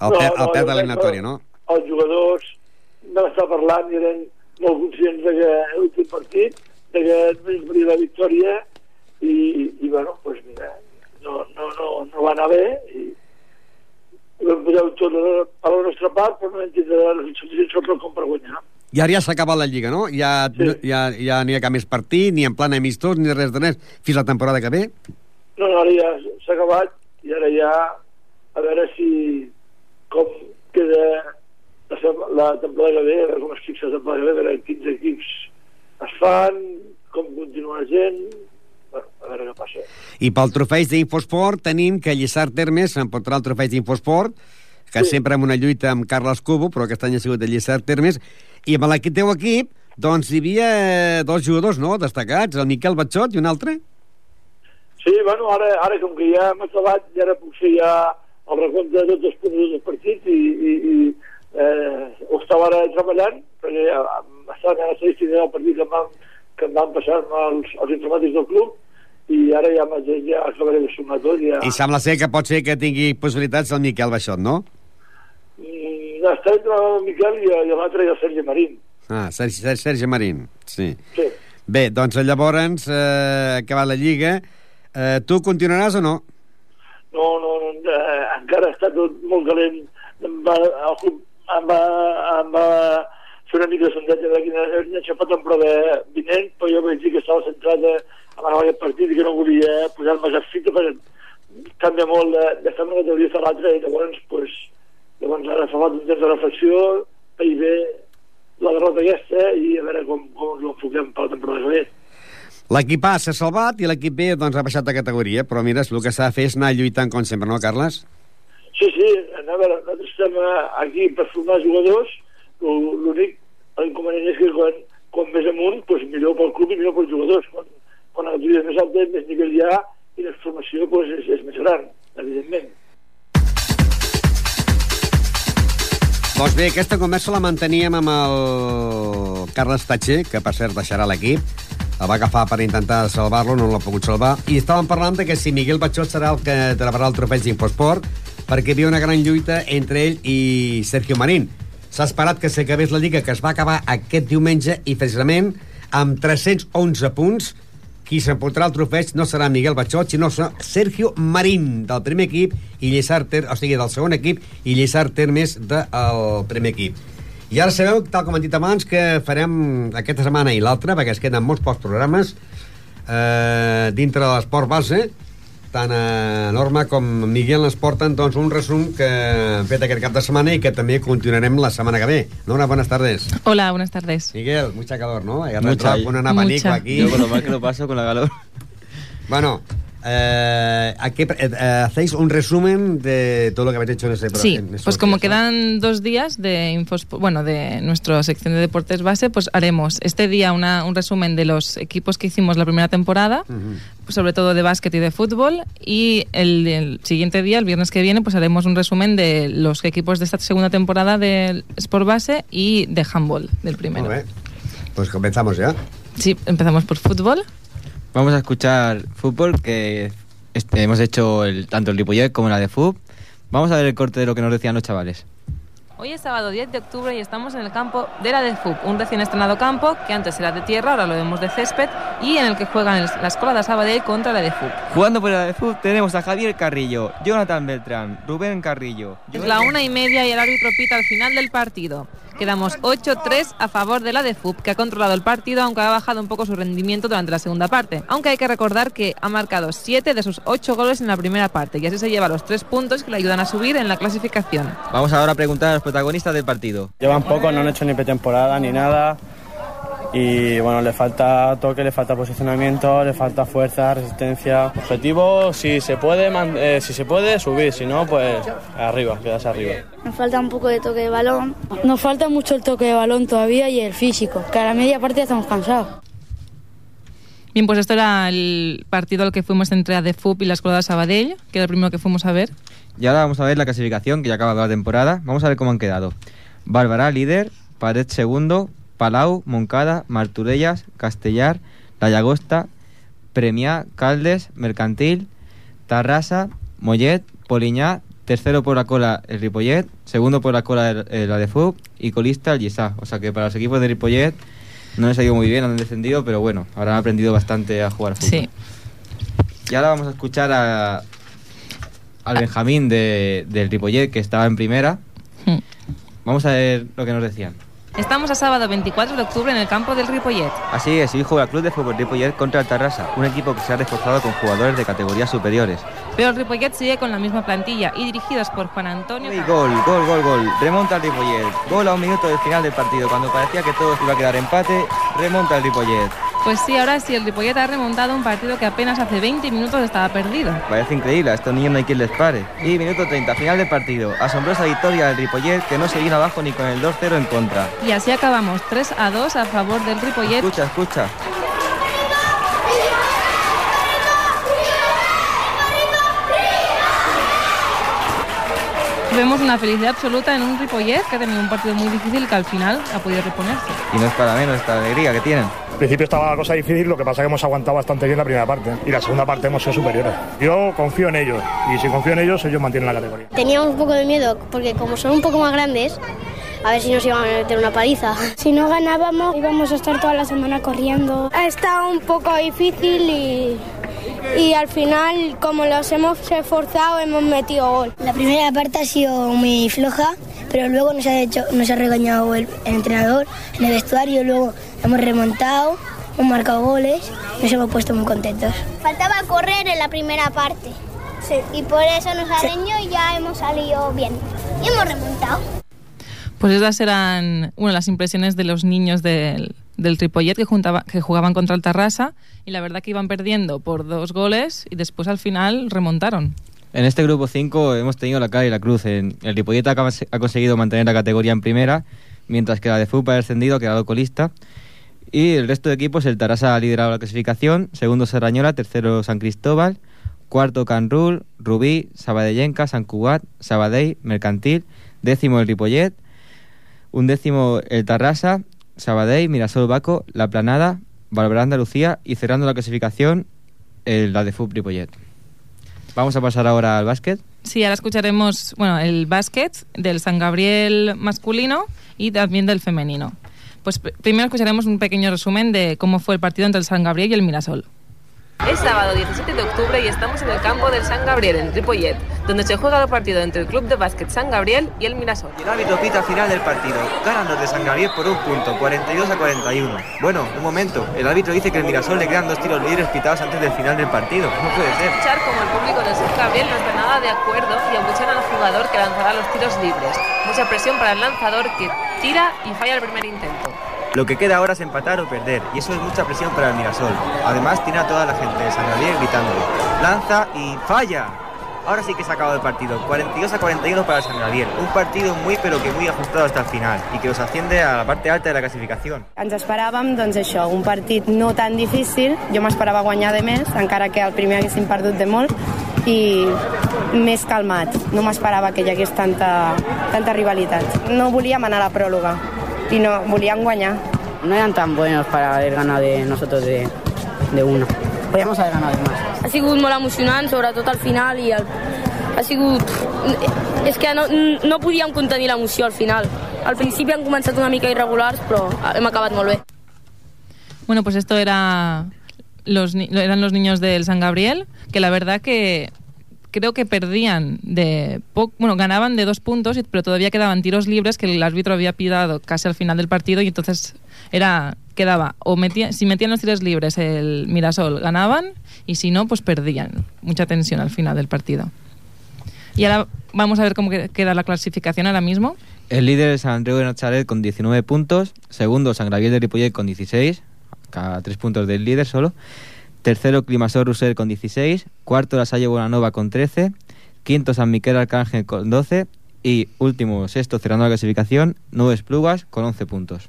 el, no, per, el perd de l'eliminatòria, no? Els jugadors vam estar parlant i eren molt conscients de que l'últim partit, de que només volia la victòria i, i bueno, doncs pues mira, no, no, no, no va anar bé i vam posar tot a la nostra part, però no vam tindre la suficient com per guanyar. I ara ja s'ha acabat la Lliga, no? Ja, Sí. no, ja, ja n'hi ha cap més partit, ni en plan amistós, ni res de res, fins la temporada que ve. No, no, ara ja s'ha acabat i ara ja a veure si com queda la, temporada que ve, a veure com es fixa la temporada que ve, a veure quins equips es fan, com continua la gent, bueno, a veure què passa. I pel trofeig d'Infosport tenim que Lliçar Termes s'emportarà el trofeig d'Infosport, que sí. Sempre amb una lluita amb Carles Cubo, però aquest any ha sigut de Lliçar Termes, i amb l'equip teu equip, doncs hi havia dos jugadors, no?, destacats, el Miquel Batxot i un altre. Sí, bueno, ara, ara com que ja hem acabat, i ara puc fer ja el recompte de tots els punts dels partits i, i, i eh, ho estava ara treballant, perquè ja estava en l'estadística del partit que em van, que em van passar els, els informàtics del club, i ara ja, m'haig- ja acabaré de sumar tot. Ja... I sembla ser que pot ser que tingui possibilitats el Miquel Batxot, no? Mm, està entre el Miquel i, i l'altre i el Sergi Marín. Ah, Sergi, Sergi, Sergi Marín, sí. Sí. Bé, doncs llavors, eh, acabat la Lliga, eh, tu continuaràs o no? No, no, no eh, encara està tot molt calent. Va, el club em va, em va fer una mica de sondatge de quina havia aixafat la temporada vinent, però jo vaig dir que estava centrat a, a anar a aquest partit i que no volia posar-me cap fita perquè canvia molt de, de fer una categoria a l'altra i llavors, pues, llavors ara fa falta un temps de reflexió i bé la derrota aquesta i a veure com, com ens ho enfoquem per la temporada que ve. L'equip A s'ha salvat i l'equip B doncs, ha baixat de categoria, però mira, el que s'ha de fer és anar lluitant com sempre, no, Carles? Sí, sí, a veure, nosaltres estem eh, aquí per formar jugadors, l'únic inconvenient és que quan, quan més amunt, doncs millor pel club i millor pels jugadors. Quan, quan la categoria és més alta, més nivell hi ha i la formació doncs, és, és més gran, evidentment. Doncs bé, aquesta conversa la manteníem amb el Carles Tatxer, que per cert deixarà l'equip. El va agafar per intentar salvar-lo, no l'ha pogut salvar. I estàvem parlant de que si Miguel Batxot serà el que treballarà el trofeig d'Infosport, perquè hi havia una gran lluita entre ell i Sergio Marín. S'ha esperat que s'acabés la Lliga, que es va acabar aquest diumenge, i precisament amb 311 punts, qui s'emportarà el trofeig no serà Miguel Batxot, sinó Sergio Marín, del primer equip, i Llesar Ter, o sigui, del segon equip, i Llesar Termes del primer equip. I ara sabeu, tal com hem dit abans, que farem aquesta setmana i l'altra, perquè es queden molts pocs programes, eh, dintre de l'esport base, tant a Norma com Miguel ens porten doncs, un resum que han fet aquest cap de setmana i que també continuarem la setmana que ve. Norma, buenas tardes. Hola, buenas tardes. Miguel, mucha calor, ¿no? Hay mucha, con un abanico mucha. aquí. Yo con lo mal que lo paso con la calor. Bueno, eh, aquí, eh, hacéis un resumen de todo lo que habéis hecho en ese Sí, en esos pues como días, ¿no? quedan dos días de infos, bueno, de nuestra sección de deportes base, pues haremos este día una, un resumen de los equipos que hicimos la primera temporada, Ujú. pues sobre todo de básquet y de fútbol, y el, el siguiente día, el viernes que viene, pues haremos un resumen de los equipos de esta segunda temporada del Sport Base y de handball del primero. Pues comenzamos ya. Sí, empezamos por fútbol. Vamos a escuchar fútbol que este, hemos hecho el, tanto el Ripollet como la de FUB. Vamos a ver el corte de lo que nos decían los chavales. Hoy es sábado 10 de octubre y estamos en el campo de la DEFUB, un recién estrenado campo que antes era de tierra, ahora lo vemos de césped, y en el que juegan la Escuela de Sabadell contra la DEFUB. Jugando por la de FUB tenemos a Javier Carrillo, Jonathan Beltrán, Rubén Carrillo. Es la una y media y el árbitro pita al final del partido. Quedamos 8-3 a favor de la DEFUB, que ha controlado el partido, aunque ha bajado un poco su rendimiento durante la segunda parte. Aunque hay que recordar que ha marcado 7 de sus 8 goles en la primera parte, y así se lleva los 3 puntos que le ayudan a subir en la clasificación. Vamos ahora a preguntar a los protagonistas del partido. Llevan poco, no han hecho ni pretemporada ni nada. Y bueno, le falta toque, le falta posicionamiento, le falta fuerza, resistencia. Objetivo, si se puede, man- eh, si se puede subir, si no, pues arriba, quedarse arriba. Nos falta un poco de toque de balón. Nos falta mucho el toque de balón todavía y el físico, que a la media parte ya estamos cansados. Bien, pues esto era el partido al que fuimos entre la DEFUB y la Escuela de Sabadell, que era el primero que fuimos a ver. Y ahora vamos a ver la clasificación que ya ha acabado la temporada. Vamos a ver cómo han quedado. Bárbara líder, Pared segundo, Palau, Moncada, Marturellas, Castellar, La Llagosta, Premiá, Caldes, Mercantil, Tarrasa, Mollet, Poliñá, tercero por la cola el Ripollet, segundo por la cola el- el- la de FUB y colista el Yesá. O sea que para los equipos de Ripollet no les ha ido muy bien, han descendido, pero bueno, ahora han aprendido bastante a jugar fútbol. Sí. Y ahora vamos a escuchar a, al Benjamín de, del Ripollet, que estaba en primera. Hmm. Vamos a ver lo que nos decían. Estamos a sábado 24 de octubre en el campo del Ripollet. Así es, hoy juega el Club de Fútbol Ripollet contra el Tarrasa, un equipo que se ha reforzado con jugadores de categorías superiores. Pero el Ripollet sigue con la misma plantilla y dirigidos por Juan Antonio. Y gol, gol, gol, gol. Remonta el Ripollet. Gol a un minuto del final del partido. Cuando parecía que todo iba a quedar empate, remonta el Ripollet. Pues sí, ahora sí, el Ripollet ha remontado un partido que apenas hace 20 minutos estaba perdido. Parece increíble, a estos niños no hay quien les pare. Y minuto 30, final del partido. Asombrosa victoria del Ripollet que no se vino abajo ni con el 2-0 en contra. Y así acabamos 3 a 2 a favor del Ripollet. Escucha, escucha. Vemos una felicidad absoluta en un Ripollet que ha tenido un partido muy difícil que al final ha podido reponerse. Y no es para menos esta alegría que tienen. Al principio estaba la cosa difícil, lo que pasa es que hemos aguantado bastante bien la primera parte y la segunda parte hemos sido superiores. Yo confío en ellos y si confío en ellos, ellos mantienen la categoría. Teníamos un poco de miedo porque como son un poco más grandes, a ver si nos iban a meter una paliza. Si no ganábamos, íbamos a estar toda la semana corriendo. Ha estado un poco difícil y, y al final, como los hemos esforzado, hemos metido gol. La primera parte ha sido muy floja, pero luego nos ha, hecho, nos ha regañado el, el entrenador en el vestuario, luego hemos remontado, hemos marcado goles, nos hemos puesto muy contentos. Faltaba correr en la primera parte. Sí. Y por eso nos aleñó y ya hemos salido bien. Y hemos remontado. Pues esas eran una de las impresiones de los niños del, del Ripollet que, jugaban contra el Tarrasa y la verdad que iban perdiendo por dos goles y después al final remontaron. En este grupo 5 hemos tenido la cara y la cruz. En, el Ripollet ha, conseguido mantener la categoría en primera, mientras que la de Fútbol ha descendido, ha quedado colista. Y el resto de equipos, el Tarrasa ha liderado la clasificación, segundo Serrañola, tercero San Cristóbal, cuarto Canrul, Rubí, Sabadellenca, San Cugat, Sabadell, Mercantil, décimo el Ripollet, undécimo el Tarrasa, Sabadell, Mirasol Baco, La Planada, Barberá Andalucía y cerrando la clasificación el, la de Fútbol Ripollet. Vamos a pasar ahora al básquet. Sí, ahora escucharemos bueno, el básquet del San Gabriel masculino y también del femenino. Pues primero escucharemos un pequeño resumen de cómo fue el partido entre el San Gabriel y el Mirasol. Es sábado 17 de octubre y estamos en el campo del San Gabriel en Ripollet, donde se juega el partido entre el Club de Básquet San Gabriel y el Mirasol. Y el árbitro pita final del partido. Ganan los de San Gabriel por un punto, 42 a 41. Bueno, un momento. El árbitro dice que el Mirasol le quedan dos tiros libres pitados antes del final del partido. No puede ser. Escuchar como el público del San Gabriel no está nada de acuerdo y abuchan al jugador que lanzará los tiros libres. Mucha presión para el lanzador que tira y falla el primer intento. Lo que queda ahora es empatar o perder, y eso es mucha presión para el Mirasol. Además, tiene a toda la gente de San Gabriel gritándole: ¡Lanza y falla! Ahora sí que se ha acabado el partido, 42 a 41 para San Gabriel. Un partido muy pero que muy ajustado hasta el final y que os asciende a la parte alta de la clasificación. Ens esperàvem, doncs això, un partit no tan difícil. Jo m'esperava guanyar de més, encara que el primer haguéssim perdut de molt, i més calmat. No m'esperava que hi hagués tanta, tanta rivalitat. No volíem anar a la pròloga y no, volían guañar. No eran tan buenos para haber ganado de nosotros de, de uno. Podíamos haber ganado de más. Ha sigut molt emocionant, sobretot al final, i el, ha sigut... És que no, no podíem contenir l'emoció al final. Al principi han començat una mica irregulars, però hem acabat molt bé. Bueno, pues esto era los, eran los niños del San Gabriel, que la verdad que creo que perdían de bueno, ganaban de dos puntos, pero todavía quedaban tiros libres que el árbitro había pidado casi al final del partido y entonces era quedaba o metía, si metían los tiros libres el Mirasol ganaban y si no pues perdían. Mucha tensión al final del partido. Y ahora vamos a ver cómo queda la clasificación ahora mismo. El líder es San Andreu de Nazaret con 19 puntos, segundo San Gabriel de Ripollet con 16, cada tres puntos del líder solo. Tercero, Climasol Rusel con 16. Cuarto, La Salle Bonanova con 13. Quinto, San Miquel Arcángel con 12. I último, sexto, cerrando la classificació, Nubes Plugas con 11 puntos.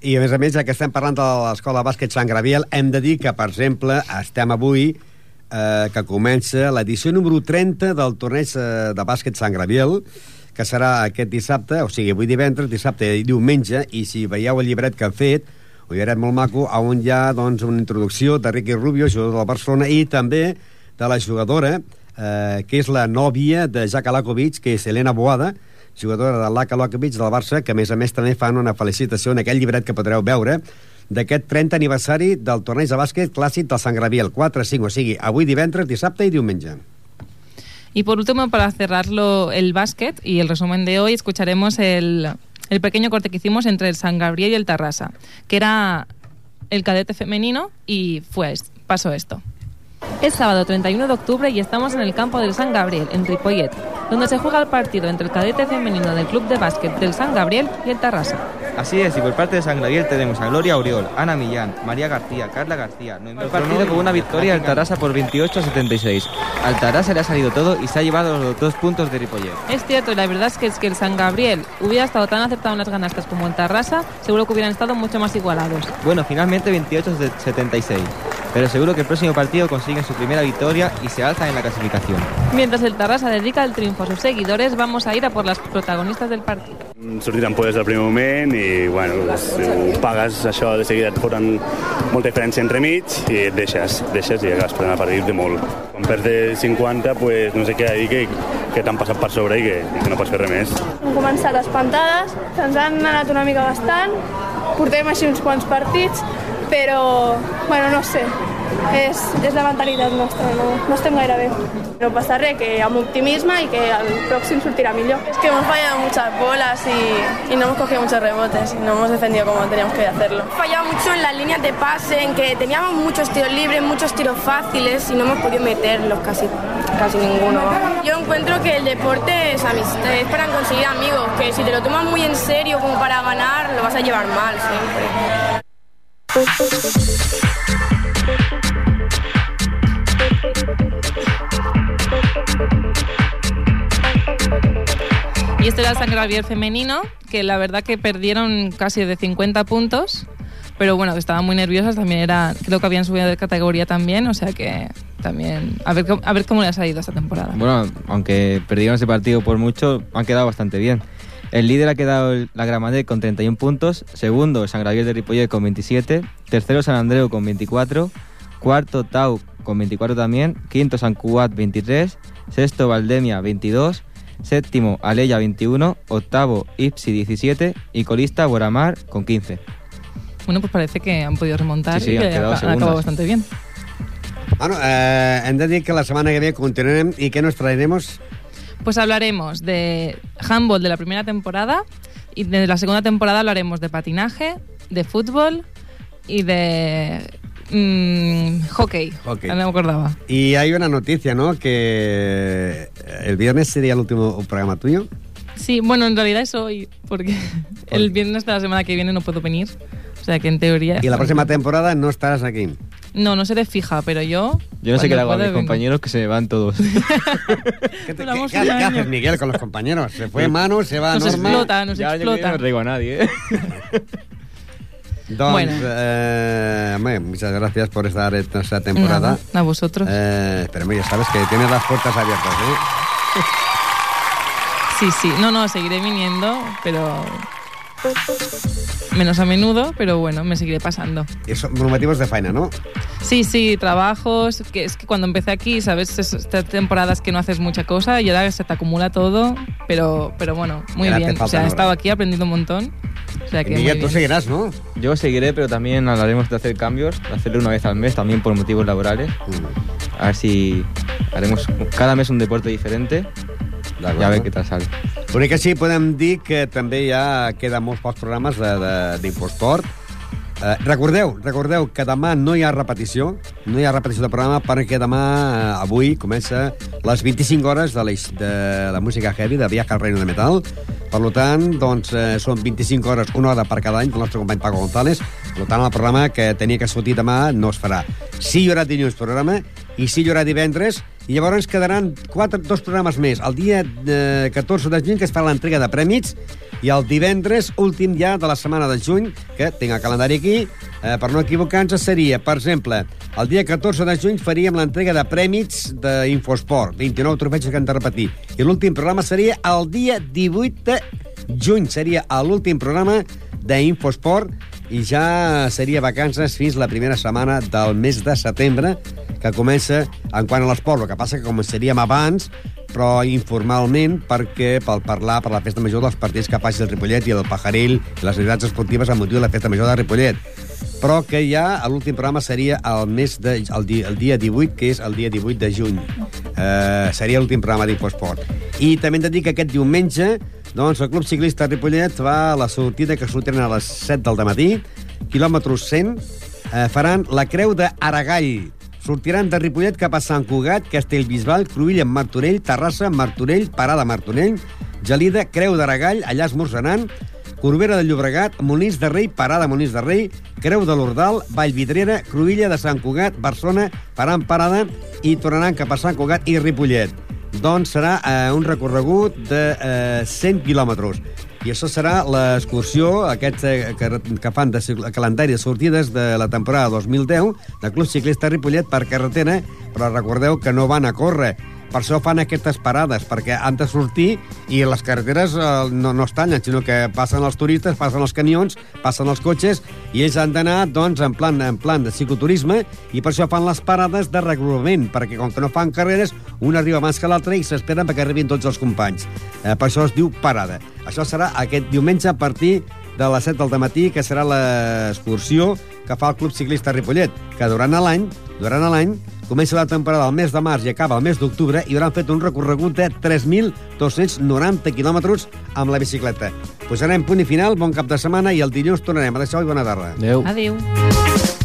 I a més a més, ja que estem parlant de l'escola bàsquet Sant Graviel, hem de dir que, per exemple, estem avui eh, que comença l'edició número 30 del torneig eh, de bàsquet Sant Graviel, que serà aquest dissabte, o sigui, avui divendres, dissabte i diumenge, i si veieu el llibret que han fet, un llibret molt maco on hi ha doncs, una introducció de Ricky Rubio, jugador de la Barcelona, i també de la jugadora, eh, que és la nòvia de Jack Alakovic, que és Elena Boada, jugadora de l'Aka Alakovic del Barça, que a més a més també fan una felicitació en aquell llibret que podreu veure d'aquest 30 aniversari del torneig de bàsquet clàssic del Sant Graviel, 4-5, o sigui, avui divendres, dissabte i diumenge. Y por último, para cerrarlo el básquet y el resumen de hoy, escucharemos el, el pequeño corte que hicimos entre el San Gabriel y el Tarrasa, que era el cadete femenino y fue, pasó esto. Es sábado 31 de octubre y estamos en el campo del San Gabriel, en Ripollet, donde se juega el partido entre el cadete femenino del Club de Básquet del San Gabriel y el Tarrasa. Así es, y por parte de San Gabriel tenemos a Gloria Oriol, Ana Millán, María García, Carla García. No el partido con una victoria al Tarrasa por 28 a 76. Al Tarrasa le ha salido todo y se ha llevado los dos puntos de Ripollet. Es cierto, y la verdad es que, es que el San Gabriel hubiera estado tan acertado en las ganastas como el Tarrasa, seguro que hubieran estado mucho más igualados. Bueno, finalmente 28 a 76 pero seguro que el próximo partido consiguen su primera victoria y se alzan en la clasificación. Mientras el Tarrasa dedica el triunfo a sus seguidores, vamos a ir a por las protagonistas del partido. Sortir por del primer moment i bueno, si ho pagues això de seguida et foren molta diferència entre mig i et deixes, deixes i acabes perdent el partit de molt. Quan perds de 50, pues, no sé què dir que, que t'han passat per sobre i que, i que no pots fer res més. Hem començat espantades, ens han anat una mica bastant, portem així uns quants partits, però, bueno, no sé, és, és la mentalitat nostra, no, no estem gaire bé. No passa res, que amb optimisme i que el pròxim sortirà millor. Es que hemos fallado muchas bolas y, y no hemos cogido muchos rebotes y no hemos defendido como teníamos que hacerlo. Fallado mucho en las líneas de pase, en que teníamos muchos tiros libres, muchos tiros fáciles y no hemos podido meterlos casi. casi ninguno. Yo encuentro que el deporte es amistad, es para conseguir amigos, que si te lo tomas muy en serio como para ganar, lo vas a llevar mal siempre. Y este era el San femenino, que la verdad que perdieron casi de 50 puntos, pero bueno, estaban muy nerviosas, también era, creo que habían subido de categoría también, o sea que también, a ver, a ver cómo les ha ido esta temporada. Bueno, aunque perdieron ese partido por mucho, han quedado bastante bien. El líder ha quedado el- la Gramanet con 31 puntos, segundo San Gabriel de Ripollet con 27, tercero San Andreu con 24, cuarto Tau con 24 también, quinto San Cugat 23, sexto Valdemia 22, séptimo Aleya 21, octavo Ipsi 17 y colista Boramar con 15. Bueno, pues parece que han podido remontar Sí, sí, y han quedado han acabado bastante bien. Bueno, eh, hem de dir que la setmana que ve continuarem i què nos traeremos? Pues hablaremos de handball de la primera temporada y de la segunda temporada hablaremos de patinaje, de fútbol y de mm, hockey. Hockey. No me acordaba. Y hay una noticia, ¿no? Que el viernes sería el último programa tuyo. Sí, bueno, en realidad es hoy, porque el viernes de la semana que viene no puedo venir. O sea que en teoría... Y la próxima temporada no estarás aquí. No, no seré fija, pero yo... Yo no sé qué le hago a mis vengo. compañeros que se van todos. ¿Qué, te- haces, Miguel, con los compañeros? Se fue Manu, se va Nos Norma... explota, nos Ya, yo explota. no traigo a nadie, ¿eh? Doncs, Bueno. eh, hombre, muchas gracias por estar en esta temporada. Nada, a vosotros. Eh, esperemos, ya sabes que tienes las puertas abiertas, ¿eh? Sí, sí. No, no, seguiré viniendo, pero... Menos a menudo, pero bueno, me seguiré pasando. Y son motivos de faena, ¿no? Sí, sí, trabajos, que es que cuando empecé aquí, ¿sabes? Es- Estas temporadas que no haces mucha cosa y ahora se te acumula todo, pero, pero bueno, muy bien. O sea, he estado aquí aprendiendo un montón. O sea que muy bien. seguirás, ¿no? Yo seguiré, pero también hablaremos de hacer cambios, de hacerlo una vez al mes, también por motivos laborales. A ver si haremos cada mes un deporte diferente y a ver qué tal sale. L'únic que sí podem dir que també ja queden molts pocs programes d'Infosport. Eh, recordeu, recordeu que demà no hi ha repetició, no hi ha repetició de programa perquè demà, eh, avui, comença les 25 hores de la, de la música heavy, de Viaje al Reino de Metal. Per tant, doncs, eh, són 25 hores, una hora per cada any, del nostre company Paco González. Per tant, el programa que tenia que sortir demà no es farà. Sí hi haurà dilluns programa i sí hi haurà divendres i llavors quedaran quatre, dos programes més. El dia eh, 14 de juny, que es farà l'entrega de prèmits, i el divendres, últim ja de la setmana de juny, que tinc el calendari aquí, eh, per no equivocar-nos, seria, per exemple, el dia 14 de juny faríem l'entrega de prèmits d'Infosport, 29 trofeig que han de repetir. I l'últim programa seria el dia 18 de juny, seria l'últim programa d'Infosport, i ja seria vacances fins la primera setmana del mes de setembre, que comença en quant a l'esport. El que passa que començaríem abans, però informalment, perquè per parlar per la festa major dels partits que faci el Ripollet i el Pajaril i les activitats esportives amb motiu de la festa major de Ripollet. Però que ja l'últim programa seria el, mes de, el, dia, el dia 18, que és el dia 18 de juny. Eh, seria l'últim programa d'Infosport. I també hem de dir que aquest diumenge doncs, el Club Ciclista Ripollet fa la sortida que sortiran a les 7 del matí, quilòmetres 100, eh, faran la Creu d'Aragall. Sortiran de Ripollet cap a Sant Cugat, Castellbisbal, Cruïlla, Martorell, Terrassa, Martorell, Parada, Martorell, Gelida, Creu d'Aragall, allà esmorzaran, Corbera de Llobregat, Molins de Rei, Parada, Molins de Rei, Creu de l'Ordal, Vallvidrera, Cruïlla de Sant Cugat, Barcelona, Paran, Parada, i tornaran cap a Sant Cugat i Ripollet. Doncs serà eh, un recorregut de eh, 100 quilòmetres. I això serà l'excursió aquest, eh, que, que fan de calendari de sortides de la temporada 2010 del Club Ciclista Ripollet per carretera, però recordeu que no van a córrer. Per això fan aquestes parades, perquè han de sortir i les carreteres eh, no, no es tallen, sinó que passen els turistes, passen els camions, passen els cotxes, i ells han d'anar doncs, en, plan, en plan de cicloturisme, i per això fan les parades de regrupament, perquè com que no fan carreres, un arriba abans que l'altre i s'esperen perquè arribin tots els companys. Eh, per això es diu parada. Això serà aquest diumenge a partir de les 7 del matí, que serà l'excursió que fa el Club Ciclista Ripollet, que durant l'any, durant l'any, comença la temporada al mes de març i acaba al mes d'octubre i hauran fet un recorregut de 3.290 quilòmetres amb la bicicleta. Posarem punt i final, bon cap de setmana i el dilluns tornarem. Adéu i bona tarda. Adéu. Adéu.